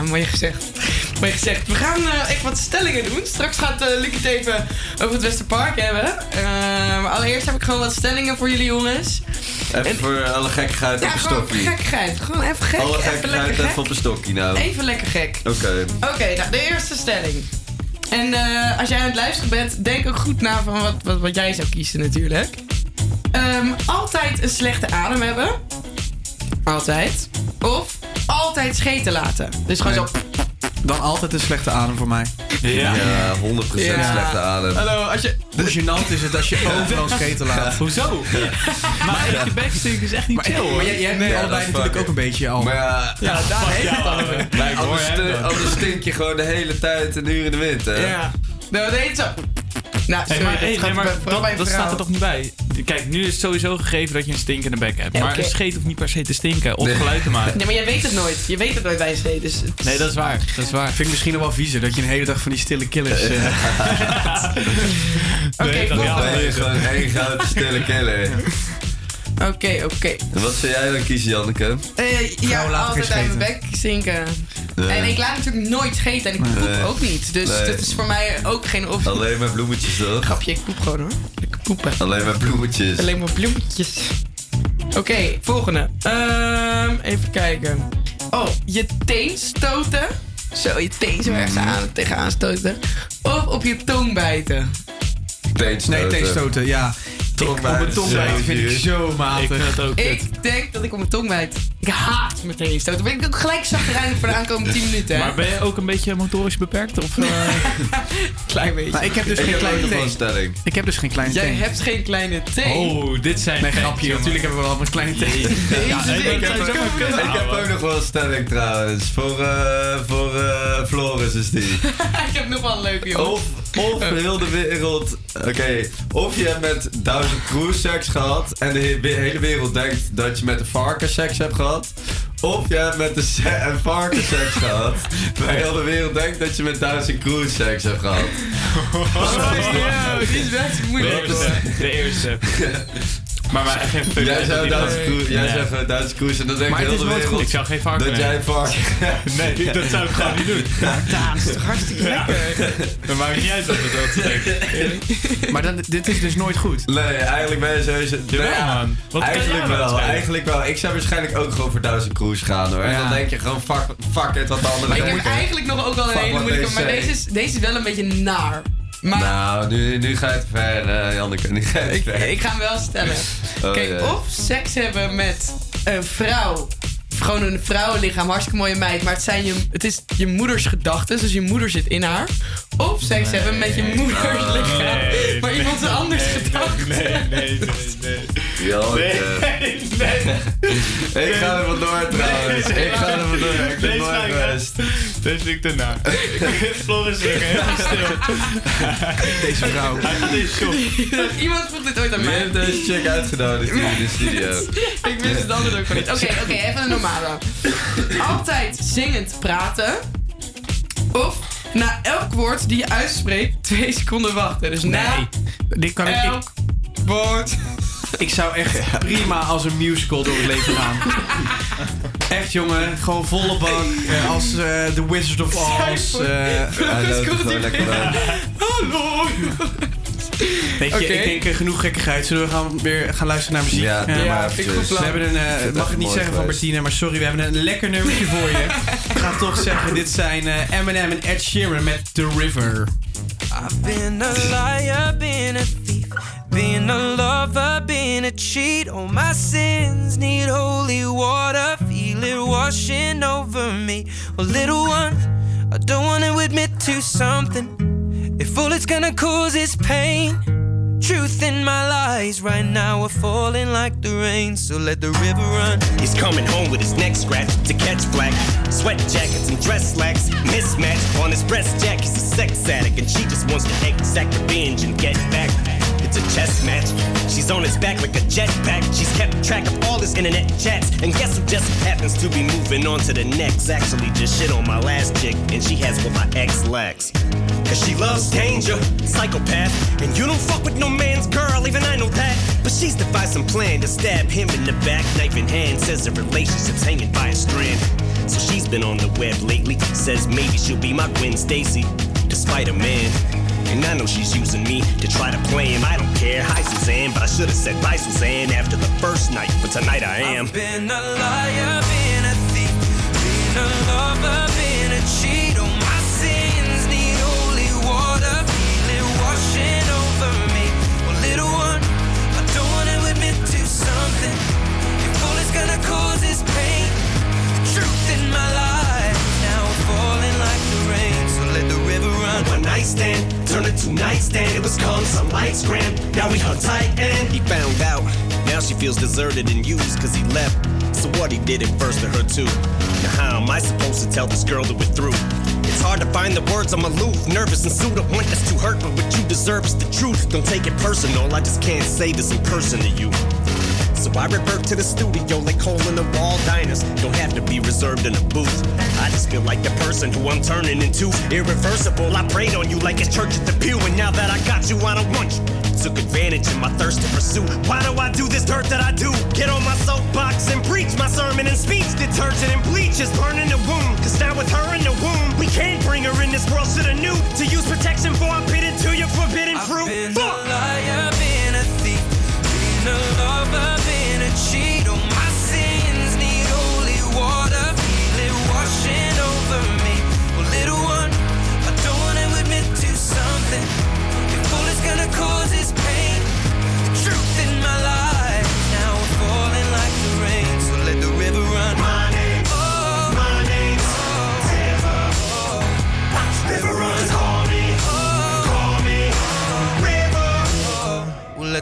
mooi gezegd. Mooi gezegd. We gaan eh, even wat stellingen doen. Straks gaat eh Luc het even over het Westerpark hebben. Eh, maar allereerst heb ik gewoon wat stellingen voor jullie jongens. Even voor alle gekkigheid Ja, op een gewoon stokkie. gekkigheid. Gewoon even gek. Alle even gekkigheid lekker even gek. op een stokkie nou. Even lekker gek. Oké. Oké, nou, de eerste stelling. En als jij aan het luisteren bent, denk ook goed na van wat, wat, wat jij zou kiezen natuurlijk. Ehm, altijd een slechte adem hebben. Altijd. Altijd scheten laten. Dus gewoon zo... Dan altijd een slechte adem voor mij. Ja, 100% Ja. slechte adem. Hallo, als je... Hoe gênant is het als je overal scheten laat? Hoezo? Maar je bekstinken is echt niet Maar, chill hoor. maar jij, jij hebt Nee, allebei natuurlijk ook een beetje al. Maar ja, Ja, daar heeft het al. Hoor, anders, stink je gewoon de hele tijd een uur in de wind, hè? Ja. Nou, dat heet zo. Nou, Hey, sorry, maar, dat hey, gaat nee, maar bij- vooral bij dat, een dat vrouw. staat er toch niet bij? Kijk, nu is het sowieso gegeven dat je een stinkende bek hebt. Ja, maar een scheet hoeft niet per se te stinken of geluid te maken. Nee, maar jij weet het nooit. Je weet het nooit bij een scheet. Dus het- Nee, dat is waar. Dat is waar. Vind ik misschien nog wel viezer dat je een hele dag van die stille killers. eh, [LAUGHS] Oké, volgende. Je gewoon één grote stille killer. Oké, oké. Wat zou jij dan kiezen, Janneke? Eh, ja, altijd uit mijn bek zinken. Nee. En ik laat natuurlijk nooit scheten en ik poep Nee. ook niet. Dus Nee. dat is voor mij ook geen optie. Alleen maar bloemetjes, toch? Grapje, ik poep gewoon hoor. Ik poepen. Alleen maar bloemetjes. Alleen maar bloemetjes. Oké, volgende. Ehm, even kijken. Oh, je teen stoten. Zo, je teen zo ergens aan, tegenaan stoten. Of op je tong bijten. Teenstoten. nee, tegenstoten, ja. Ik, op mijn tong bijten vind ik zo matig. Ik vind dat ook kut. Ik denk dat ik op mijn tong bijt. Ik haat mijn teen stoten. Ben ik ook gelijk zagrijnig voor de aankomende 10 minuten. Hè? Maar ben je ook een beetje motorisch beperkt? Of, eh, [LAUGHS] Klein beetje. Maar ik heb dus Ik geen heb kleine teen. stelling. Ik heb dus geen kleine Jij teen. hebt geen kleine teen. Oh, dit zijn Nee, facts, grapje. Natuurlijk hebben we wel een kleine teen. Ja, nee, Ik heb, ook, ik heb nog wel een stelling trouwens. Voor, eh voor eh, Floris is die. [LAUGHS] ik heb nog wel een leuke jongen. Of, of heel de wereld. Oké, of je hebt met duizend crew seks gehad. En de he- de hele wereld denkt dat je met een varken seks hebt gehad. Of je hebt met een, se- een varken seks gehad. [LAUGHS] Maar heel de wereld denkt dat je met duizend crew seks hebt gehad. [LAUGHS] Ja, die is best De moeilijk. eerste. De eerste. [LAUGHS] Maar, maar echt geen fuck. Jij dat zou gewoon- crew, jij zegt crews en dan denkt Maar het heel de wereld Ik zou geen varken dat jij een varken [LAUGHS] Nee, dat zou ik gewoon niet doen. Daan, is toch hartstikke lekker. Dat maakt niet uit wat het dat denkt. Maar dan, dit is dus nooit goed. Nee, eigenlijk ben je sowieso... Ja, man. Wat kan eigenlijk nou wel, eigenlijk wel. Ik zou waarschijnlijk ook gewoon voor duizend cruise gaan hoor. En dan denk je gewoon, fuck, fuck it, wat de andere Maar ik heb eigenlijk nog ook wel een hele moeilijke, maar say. deze is, deze is wel een beetje naar. Maar Nou, nu, nu ga je te ver, eh, Janneke. Nu ga ik, ver. ik ga hem wel stellen. Oh, Kijk, of seks hebben met een vrouw. Gewoon een vrouwenlichaam, hartstikke mooie meid. Maar het, zijn je, het is je moeders gedachten, dus je moeder zit in haar. Of seks hebben met je moeders lichaam. nee, maar iemand nee, anders nee, gedachten. Nee, nee, nee, nee. [LAUGHS] Janneke. Nee, nee. Ik ga er vandoor trouwens. Nee, Ik ga er vandoor. Ik ben Deze ik geweest. Deze vind ik te na. Floris is helemaal stil. [LAUGHS] Deze vrouw. Hij gaat in shock. Iemand vroeg dit ooit aan Wie mij. heeft deze chick uitgenodigd hier in de studio? [LAUGHS] Ik wist het anders ook van niet. Oké, oké, even een normale. Altijd zingend praten. Of na elk woord die je uitspreekt, twee seconden wachten. Dus na Nee. Dit kan ik, ik, elk woord. ik zou echt prima als een musical door het leven gaan. Echt jongen, gewoon volle bak. eh, als eh, The Wizard of Oz. Hij loopt er gewoon lekker. Hallo. Weet je, ik denk eh, genoeg gekkigheid. Zullen we gaan, weer gaan luisteren naar muziek? Ja, Ja, maar vind ik we hebben een, eh, het mag ik niet zeggen van. Bertine, maar sorry, we hebben een lekker nummertje voor je. Ik ga toch zeggen, dit zijn eh, Eminem en Ed Sheeran met The River. I've been a liar, been a thief, been a lover, been a cheat. All my sins need holy water, feel it washing over me. Well, little one, I don't want to admit to something. If all it's gonna cause is pain, truth in my lies right now are falling like the rain. So let the river run. He's coming home with his neck scratched to catch black. Sweat jackets and dress slacks. Mismatch on his breast jack. He's a sex addict and she just wants to exact revenge and get back. It's a chess match. She's on his back like a jetpack. She's kept track of all his internet chats. And guess who just happens to be moving on to the next? Actually, just shit on my last chick, and she has what my ex lacks. Cause she loves danger, psychopath. And you don't fuck with no man's girl, even I know that. But she's devised some plan to stab him in the back, knife in hand. Says the relationship's hanging by a strand. So she's been on the web lately. Says maybe she'll be my Gwen Stacy, despite a man. And I know she's using me to try to play him. I don't care. Hi, Suzanne, but I should have said bye, Suzanne, after the first night. But tonight I am. I've Been a liar, been a thief, been a lover, been a cheat. Oh, my sins need holy water, feel it washing over me. Well, little one, I don't wanna admit to something. If all it's gonna cause is pain, the truth in my life river. One night stand, turn it to nightstand. It was called some lights gram. Now we hung tight and he found out. Now she feels deserted and used cause he left. So what he did it first to her too. Now how am I supposed to tell this girl that we're through? It's hard to find the words, I'm aloof, nervous and sued up. Want us to hurt, but what you deserve is the truth. Don't take it personal, I just can't say this in person to you. So I revert to the studio like hole in the wall diners. Don't have to be reserved in a booth. I just feel like the person who I'm turning into. Irreversible, I prayed on you like it's church at the pew. And now that I got you, I don't want you. Took advantage of my thirst to pursue. Why do I do this dirt that I do? Get on my soapbox and preach my sermon and speech. Detergent and bleach is burning the womb. Cause now with her in the womb, we can't bring her in this world. to the new. to use protection for I'm pitted to your forbidden fruit. I've Been a liar, been a thief, been a lover,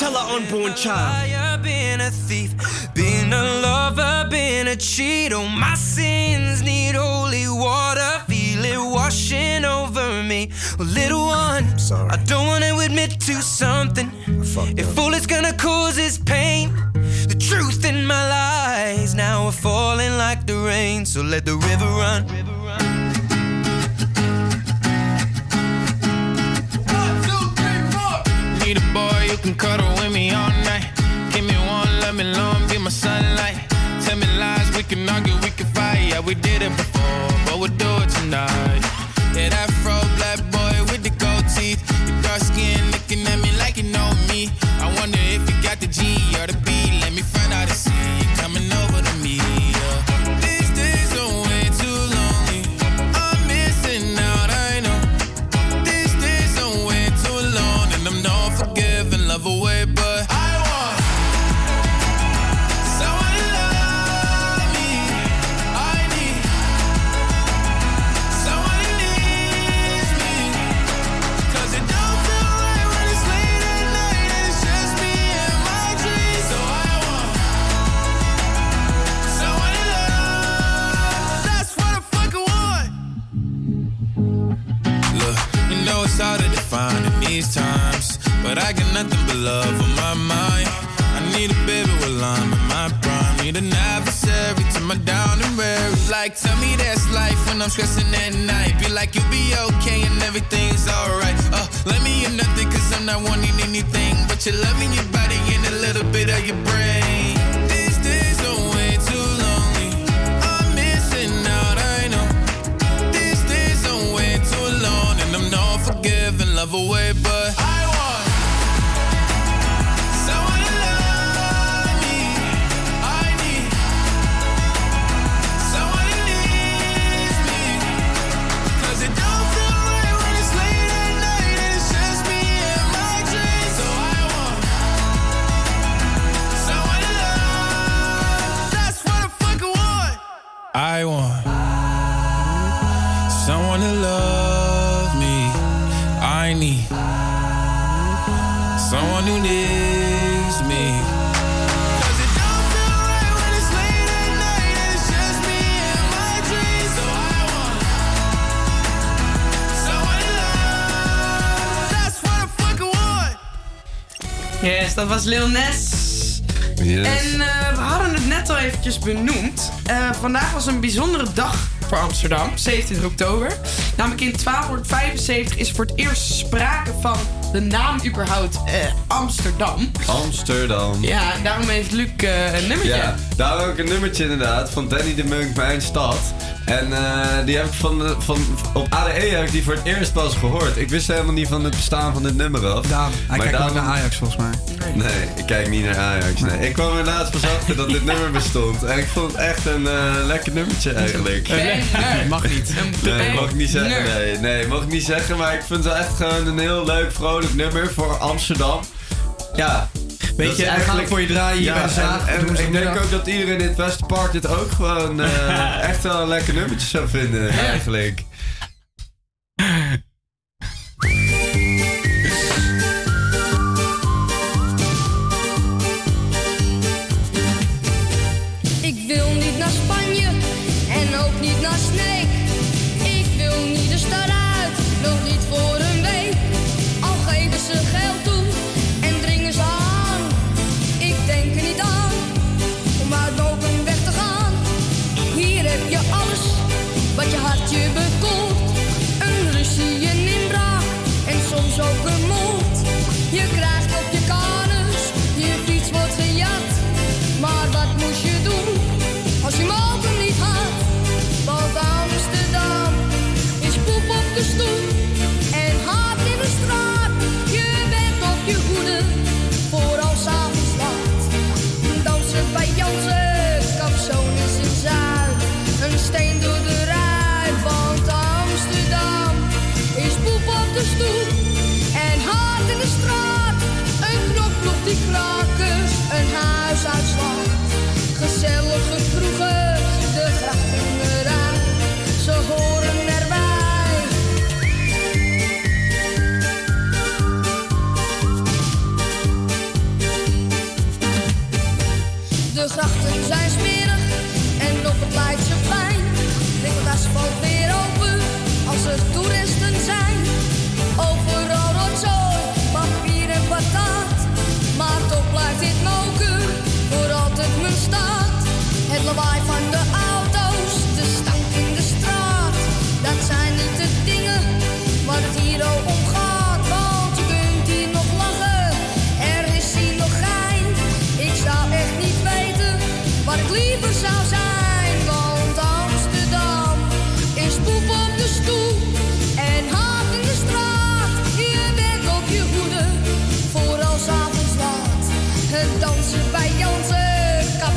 tell an unborn child? liar, been a thief, been a lover, been a cheat. Oh, my sins need holy water, feel it washing over me. Well, little one, I don't wanna admit to something. If all it's gonna cause is pain, the truth in my lies now are falling like the rain. So let the river run. Who can cuddle with me all night. Give me one, let me long, be my sunlight. Tell me lies, we can argue, we can fight. Yeah, we did it before, but we'll do it tonight. Yeah, that fro black boy with the gold teeth. Your dark skin looking at me like you know me. I wonder if you got the G or the B. but I got nothing but love on my mind. I need a baby while I'm in my prime. Need an adversary to my down and weary. Like, tell me that's life when I'm stressing at night. Be like, you'll be okay and everything's alright. Uh, let me in nothing cause I'm not wanting anything, but you're loving your body and a little bit of your brain. These days are way too lonely. I'm missing out, I know. These days are way too long, and I'm not forgiving, love away, but I I want someone to love me. I need someone who needs me. 'Cause it don't feel right when it's late at night and it's just me and my dreams. So I want someone to love. That's what I fucking want. Yes, dat was Lil Nes. Yes. En het al eventjes benoemd. Eh, vandaag was een bijzondere dag voor Amsterdam, 27 oktober. Namelijk in 1275 is voor het eerst sprake van de naam überhaupt eh, Amsterdam. Amsterdam. Ja, daarom heeft Luc eh, een nummertje. Ja, daar ook een nummertje inderdaad van Danny de Munk, Mijn Stad. En eh, die heb ik van, de- van, op ADE heb ik die voor het eerst pas gehoord. Ik wist helemaal niet van het bestaan van dit nummer af. Hij kijkt daarom- ook naar Ajax volgens mij. Nee, ik kijk niet naar Ajax. Nee. Ik kwam er laatst pas achter dat dit nummer bestond. En ik vond het echt een eh, lekker nummertje eigenlijk. Mag niet. Nee, mag ik niet zeggen. Nee, nee, mag ik niet zeggen. Maar ik vind het wel echt gewoon een heel leuk, vrolijk nummer voor Amsterdam. Ja. Weet je, het voor je draaien hier bij de. En, ik denk ook dat iedereen in het Westerpark dit ook gewoon eh, [LAUGHS] echt wel een lekker nummertje zou vinden, eigenlijk.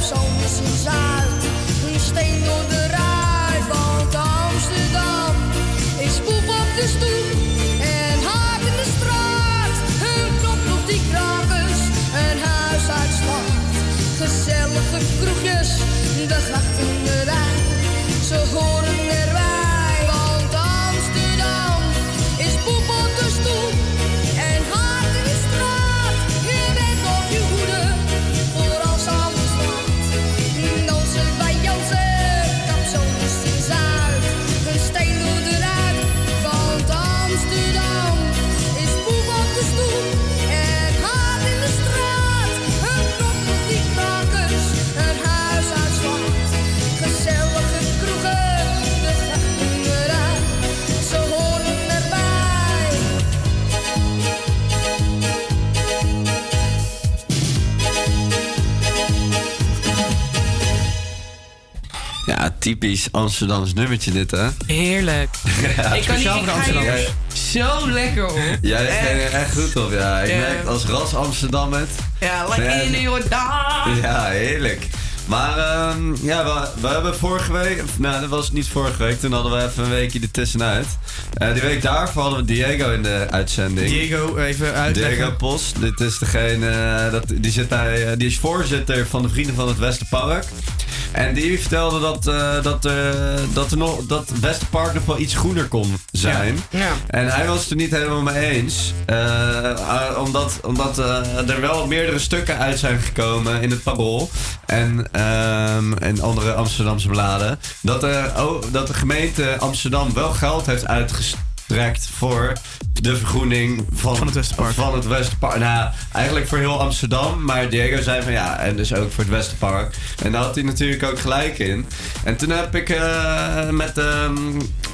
Kapzones typisch Amsterdams nummertje dit, hè? Heerlijk. [LAUGHS] Ja, ik kan niet, ik ga hier zo lekker op. Jij ligt er echt goed op, ja. Ik Ja. merk als ras Amsterdammer. Ja, lekker in de Jordaan. Ja, heerlijk. Maar ehm, ja, we, we hebben vorige week... Nou, dat was niet vorige week. Toen hadden we even een weekje ertussenuit. Eh die week daarvoor hadden we Diego in de uitzending. Diego, even uitleggen. Diego Post. Dit is degene... eh, dat, die, zit bij, eh, die is voorzitter van de Vrienden van het Westerpark. En die vertelde dat, eh, dat, eh, dat, er nog, dat Westerpark nog wel iets groener kon zijn. Ja. En hij was het er niet helemaal mee eens. Eh, omdat omdat er wel meerdere stukken uit zijn gekomen in het Parool. En, ehm, en andere Amsterdamse bladen. Dat, de oh, dat de gemeente Amsterdam wel geld heeft voor de vergroening van, van het Westerpark. Van het. Nou, eigenlijk voor heel Amsterdam. Maar Diego zei van ja, en dus ook voor het Westerpark. En daar had hij natuurlijk ook gelijk in. En toen heb ik eh, met, ehm,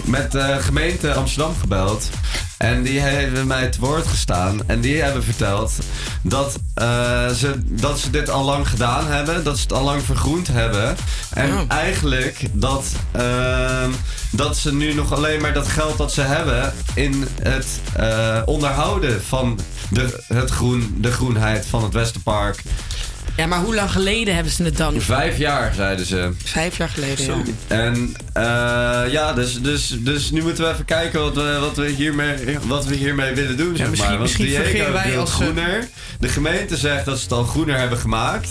met de gemeente Amsterdam gebeld. En die hebben mij te woord gestaan. En die hebben verteld dat, eh, ze, dat ze dit al lang gedaan hebben. Dat ze het al lang vergroend hebben. En eigenlijk dat, ehm, dat ze nu nog alleen maar dat geld dat ze hebben in het eh, onderhouden van de, het groen, de groenheid van het Westerpark. Ja, maar hoe lang geleden hebben ze het dan? Vijf jaar, zeiden ze. Vijf jaar geleden, ja. En eh, ja, dus, dus, dus nu moeten we even kijken wat we, wat we, hiermee, wat we hiermee willen doen. zeg misschien- maar. Want misschien Diego fungeren wij als, groener. De gemeente zegt dat ze het al groener hebben gemaakt.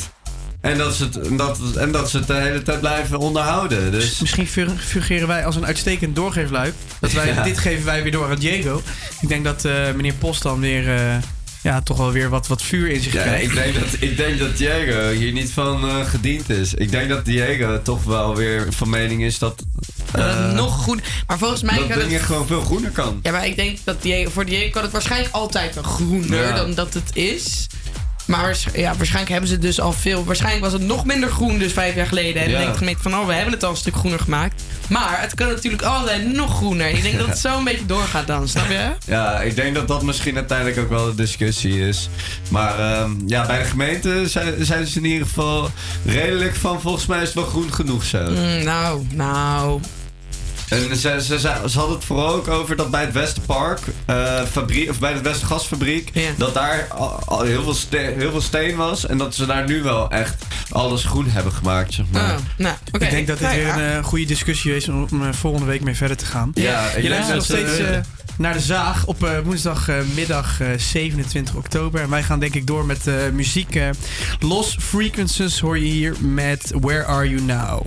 En dat ze het, dat, en dat ze het de hele tijd blijven onderhouden. Dus Misschien fun- fungeren wij als een uitstekend doorgeefluik. Dat wij, [LAUGHS] Ja. Dit geven wij weer door aan Diego. Ik denk dat eh, meneer Post dan weer... eh, ja, toch wel weer wat, wat vuur in zich Ja, krijgt. ik denk, dat, ik denk dat Diego hier niet van eh, gediend is. Ik denk dat Diego toch wel weer van mening is dat... Dat het eh, nog groen. Maar volgens mij dat kan dingen het. gewoon veel groener kan. Ja, maar ik denk dat die, voor die kan het waarschijnlijk altijd wel groener Ja. dan dat het is. Maar ja, waarschijnlijk hebben ze dus al veel. Waarschijnlijk was het nog minder groen dus vijf jaar geleden. En Ja. dan denkt de gemeente van, oh, we hebben het al een stuk groener gemaakt. Maar het kan natuurlijk altijd nog groener. Ik denk dat het [LAUGHS] zo een beetje doorgaat dan, snap je? Ja, ik denk dat dat misschien uiteindelijk ook wel de discussie is. Maar ehm, ja, bij de gemeente zijn, zijn ze in ieder geval redelijk van... Volgens mij is het wel groen genoeg zo. Mm, nou, nou. En ze, ze, ze, ze hadden het vooral ook over dat bij het Westerpark, eh, fabriek, of bij de Westergasfabriek, dat daar al, al heel, veel steen, heel veel steen was. En dat ze daar nu wel echt alles groen hebben gemaakt, zeg maar. nou, oké. Ik denk dat dit Nou weer ja. een eh, goede discussie is om eh, volgende week mee verder te gaan. Ja, ik je luistert nog steeds eh, naar de zaag op eh, woensdagmiddag 27 oktober. En wij gaan denk ik door met eh, muziek. eh. Lost Frequencies hoor je hier met Where Are You Now?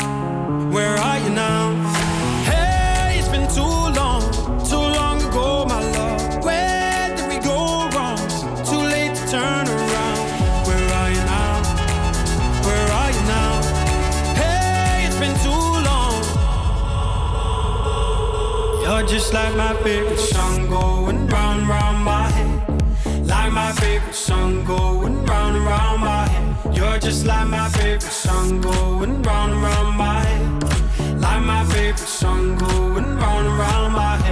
Like my favorite song going round, round my head. Like my favorite song going round round my head. You're just like my favorite song going round round my head. Like my favorite song going round round my head.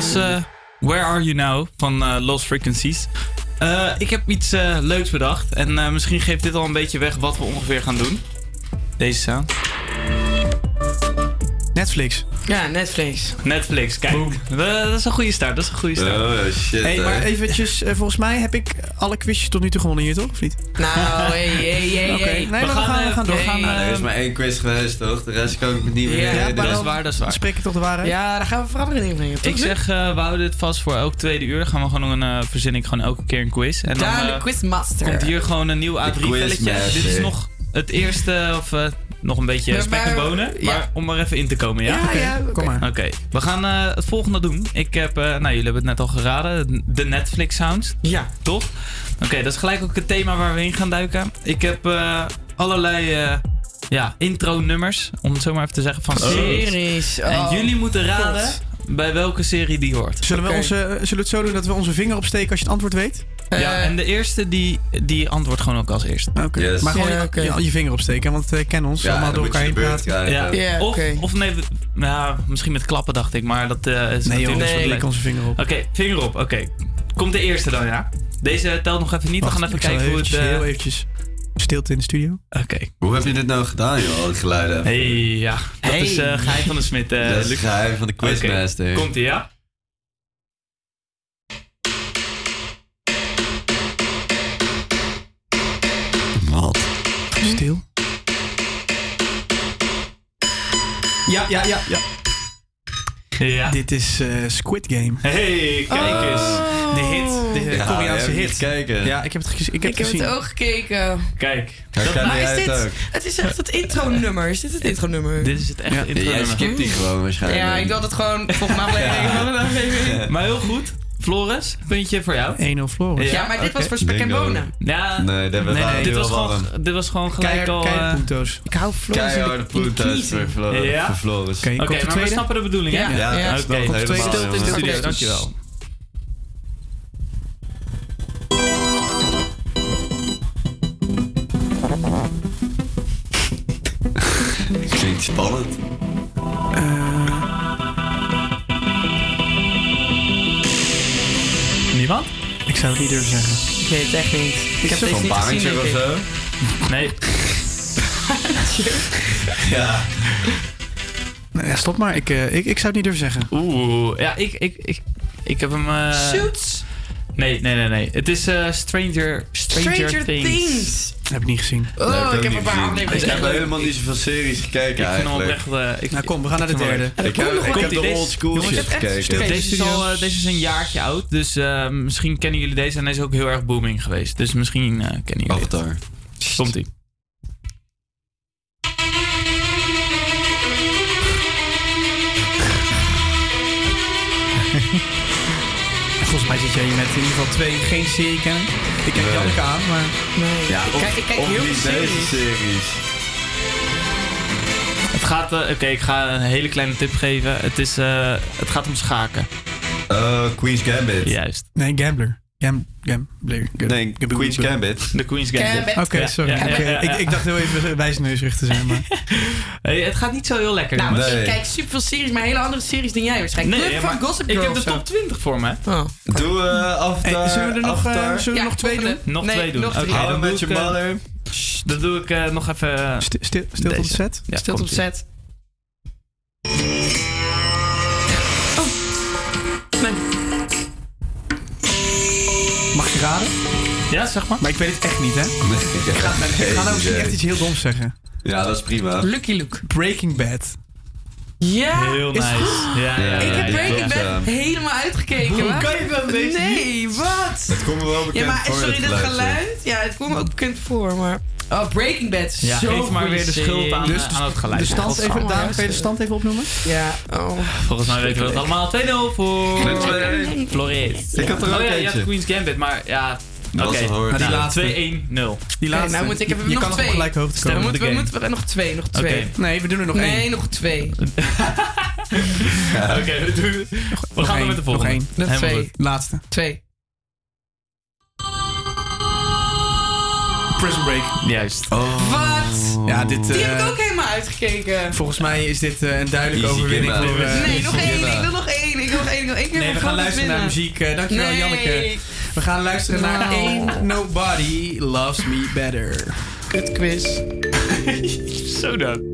Was eh, Where Are You Now van eh, Lost Frequencies. Eh, ik heb iets leuks bedacht. En misschien geeft dit al een beetje weg wat we ongeveer gaan doen. Deze sound. Netflix. Ja, Netflix. Netflix, kijk. We- dat is een goede start. Dat is een goede start. Oh shit. Hey, maar eventjes, eh, volgens mij heb ik alle quizjes tot nu toe gewonnen hier, toch? Of niet? Nou, hey, hey, hey, [LAUGHS] nee, maar we gaan, we gaan door. hey. gaan, Ah, er eh, is maar één quiz geweest, toch? De rest kan ik me niet meer Ja, maar dat is dan- waar, dat is waar. Spreek ik toch de waarheid? Ja, daar gaan we verandering in brengen. Ik zeg, eh, we houden dit vast voor elk tweede uur. Gaan we gewoon een, eh, verzin ik gewoon elke keer een quiz. En dan Daan, de eh, quizmaster. komt hier gewoon een nieuw A3-velletje. quizmaster. Dit is nog het eerste, of eh, nog een beetje Maar- spek en maar- bonen. ja. Maar om maar even in te komen, ja? Ja, ja, oké. Kom maar. Oké, we gaan eh, het volgende doen. Ik heb, eh, nou jullie hebben het net al geraden, de Netflix sounds. Ja. Toch? Oké, dat is gelijk ook het thema waar we in gaan duiken. Ik heb eh, allerlei eh, ja, intro-nummers, om het zo maar even te zeggen, van series. Series. En Oh, jullie moeten raden God. bij welke serie die hoort. Zullen, we onze, zullen we het zo doen dat we onze vinger opsteken als je het antwoord weet? Ja, Eh, en de eerste die, die antwoordt gewoon ook als eerste. Oké. Yes. Maar gewoon Ja, je, je, je vinger opsteken, want we kennen ons. Ja, allemaal door elkaar heen beurt praten. krijgen. Ja. Ja, of, of nee, ja, misschien met klappen dacht ik, maar dat eh, is Nee natuurlijk soort steken onze vinger op. Oké, vinger op. Oké. Komt de eerste dan, ja? Deze telt nog even niet. Wacht, we gaan even ik kijken hoe het... eh, heel eventjes stilte in de studio. Oké. Hoe heb je dit nou gedaan, joh? Al die geluiden. Hey, ja. Dat Hey. is eh Geheim van de Smit. eh, dat is geheim van de quizmaster. Komt ie, ja? Stil. Ja, ja, ja, ja. Ja. Dit is eh, Squid Game. Hey, kijk eens. De hit, de Ja, Koreaanse heb hit. het kijken? Ja, ik heb het, gezien. ik heb Ik het heb gezien. het ook gekeken. Kijk. Herken Maar jij is het dit... ook? Het is echt het intro-nummer. Is dit het intro-nummer? Dit is het echt Ja. intro Jij skipt die gewoon waarschijnlijk. Ja, ik dacht het gewoon volgende [LAUGHS] aflevering. Volgende aflevering. Maar heel goed. Floris, puntje voor jou. 1-0 Floris. Ja, maar dit was voor spek en bonen. Ja, Nee, dat nee, waren nee, nu dit, was gewoon, dit was gewoon gelijk al... keihard eh, punto's. Ik hou de, Keiharde kniezen. voor Flo- Ja. voor Floris. Oké, de maar we snappen de bedoeling, hè? Ja, Ja, ja. Oké, tweede? helemaal, Stilte in de studio, Oké. dankjewel. [LAUGHS] Klinkt spannend. Niemand? Ik zou het niet durven zeggen. Ik weet het echt niet. Ik heb deze niet gezien. denk of zo? Nee. [LAUGHS] Ja. Nou, ja, stop maar. Ik, eh, ik, ik zou het niet durven zeggen. Oeh, ja, ik, ik, ik, ik heb hem... eh, Suits. Nee, nee, nee, nee. Het is eh, Stranger, Stranger, Stranger Things. Things. Heb ik niet gezien. Oh, Nee, ik heb een paar gezien. afleveringen. Ik heb helemaal niet zoveel series gekeken Ik vind hem eigenlijk. oprecht... eh, ik, Nou kom, we gaan naar de vind derde. Er Ik heb, ik heb de old school shit echt gekeken. Deze deze, is al, eh, deze is een jaartje oud, dus eh, misschien kennen jullie deze. En deze is ook heel erg booming geweest. Dus misschien eh, kennen jullie het. Avatar. Komt-ie. Mij zit jij hier met in ieder geval twee geen serie kennen. Ik kijk Nee. Janneke aan, maar... Nee. Ja, ik kijk, ik kijk of heel niet veel deze series. series. Het gaat... eh, Oké, ik ga een hele kleine tip geven. Het, is, eh, het gaat om schaken. Uh, Queen's Gambit. Juist. Nee, Gambler. Gam, gambler. Nee, Queen's Gambit. De Queen's Gambit. Gambit. Oké, sorry. ja, ja, Oké, ja, ja. Ik, ik dacht heel even wijsneusig te zijn, maar... [LAUGHS] Hey, het gaat niet zo heel lekker, Nou. Nee. ik kijk super veel series, maar hele andere series dan jij waarschijnlijk. Nee, van Gossip ik heb de top 20 voor me. Oh. Doe eh Avatar. Hey, zullen we er nog, eh, Avatar. zullen we Ja, nog twee doen? Nog Nee, twee doen. nog dan doe Met ik, Your eh, Mother. Shh, Dan doe ik nog even... Stil, stil, stil tot de set. Ja, Stilte op komt-ie. set. Ja, zeg maar. Maar ik weet het echt niet, hè? Ik ga, ik ga nou misschien echt iets heel doms zeggen. Ja, dat is prima. Lucky Luke. Breaking Bad. Ja. Heel nice. Ja, ja, Ik heb ja, Breaking ja. Bad helemaal uitgekeken. Hoe kan je dat deze Nee, wat? Het komt me wel bekend Ja, maar voor, sorry, dat geluid. Ja, het komt me ook bekend voor, maar... Oh, Breaking Bad. Ja, zo geef maar weer de schuld aan, Dus eh, aan het geluid. De stand even, Daan, kan je de stand even opnoemen? Ja, oh. Volgens mij weten we het allemaal. 2-0 voor Nee, 2-1. Floris. Ik had er ook Oh ja, je had Queen's Gambit, maar ja... Oké. Maar die laatste. 2-1-0. Die laatste. nou moet ik even je nog kan nog twee. op gelijke hoogte Dan komen. moeten we, moeten we nog twee, nog twee. Nee, we doen er nog nee, één. nog twee. [LAUGHS] Oké, we, doen- we gaan één, met de nog volgende. één. Nog twee. goed. Laatste. Twee. Prison Break. Juist. Wat? Ja, dit... Die heb eh, ik ook helemaal uitgekeken. Volgens mij is dit eh, een duidelijke Easy overwinning voor... eh, Nee, nog één. Ik wil nog één. één, ik wil nog één, ik wil één keer Nee, we gaan luisteren naar muziek. Eh, dankjewel, Nee. Janneke. We gaan luisteren naar. Ain't Nobody Loves Me Better. Kut quiz. [LAUGHS] Zo dan.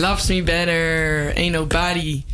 Loves me better, ain't nobody.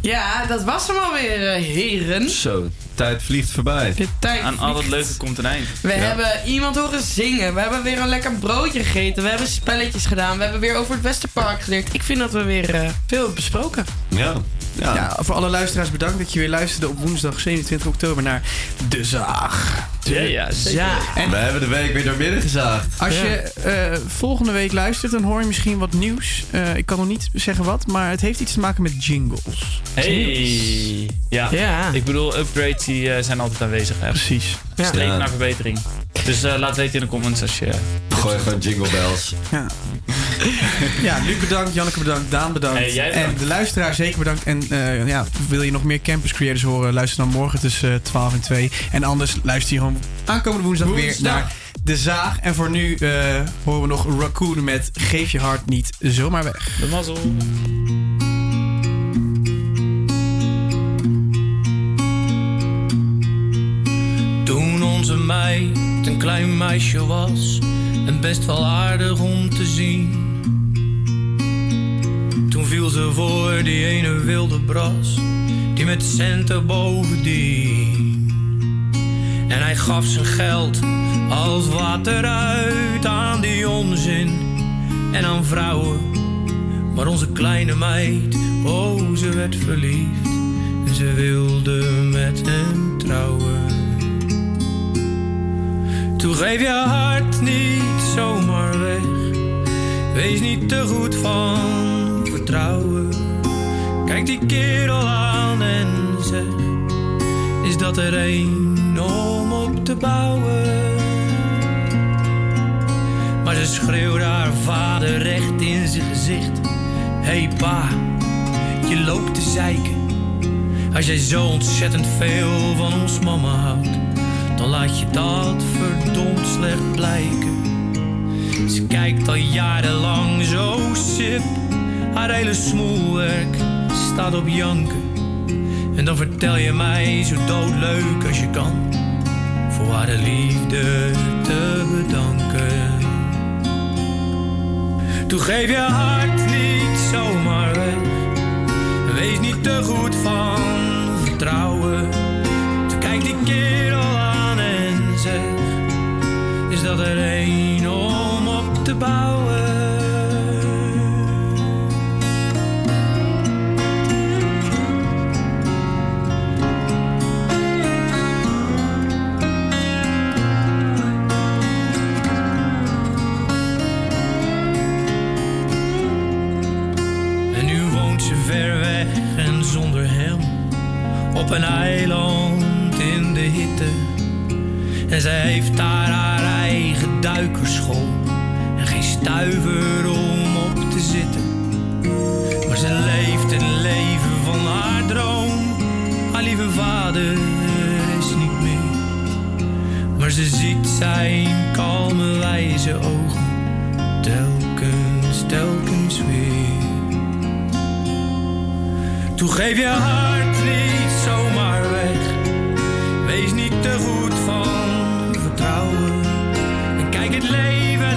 Ja, dat was hem alweer, eh, heren. Zo, tijd vliegt voorbij. De tijd Aan al het leuke komt een eind. We hebben iemand horen zingen. We hebben weer een lekker broodje gegeten. We hebben spelletjes gedaan. We hebben weer over het Westerpark geleerd. Ik vind dat we weer eh, veel hebben besproken. Ja. Ja. voor alle luisteraars bedankt dat je weer luisterde op woensdag 27 oktober naar De Zaag. Ja, ja, zeker. Zaag. En We hebben de week weer door midden gezaagd. Als je eh, volgende week luistert, dan hoor je misschien wat nieuws. Eh, ik kan nog niet zeggen wat, maar het heeft iets te maken met jingles. Hey. Ja. Ja. Ik bedoel, upgrades die, eh, zijn altijd aanwezig. Hè. Precies. Streven Ja. naar verbetering. Dus eh, laat weten in de comments als je... Gooi gewoon jingle bells. Ja. [LAUGHS] ja, Luc bedankt, Janneke bedankt, Daan bedankt. Hey, jij en de luisteraar zeker bedankt. En eh, ja, wil je nog meer Campus Creators horen? Luister dan morgen tussen eh, 12 en 2. En anders luister je gewoon aankomende woensdag, weer naar De Zaag. En voor nu eh, horen we nog Raccoon met Geef je hart niet zomaar weg. De mazzel. Toen meid een klein meisje was en best wel aardig om te zien. Viel ze voor die ene wilde bras, die met centen bovendien. En hij gaf zijn geld als water uit aan die onzin en aan vrouwen. Maar onze kleine meid, oh ze werd verliefd en ze wilde met hem trouwen. Toen geef je hart niet zomaar weg. Wees niet te goed van vertrouwen. Kijk die kerel aan en zeg: Is dat er een om op te bouwen? Maar ze schreeuwde haar vader recht in zijn gezicht: Hey pa, je loopt te zeiken. Als jij zo ontzettend veel van ons mama houdt dan laat je dat verdomd slecht blijken. Ze kijkt al jarenlang zo sip, haar hele smoelwerk staat op janken. En dan vertel je mij zo doodleuk als je kan, voor haar de liefde te bedanken. Toen geef je hart niet zomaar weg, wees niet te goed van vertrouwen. Toen kijkt die kerel aan en zegt: Is dat er een om op te bouwen? Op een eiland in de hitte. En zij heeft daar haar eigen duikerschool en geen stuiver om op te zitten. Maar ze leeft het leven van haar droom. Haar lieve vader is niet meer. Maar ze ziet zijn kalme wijze ogen telkens, telkens weer. Toen geef je hart niet zomaar weg. Wees niet te goed van vertrouwen. En kijk het leven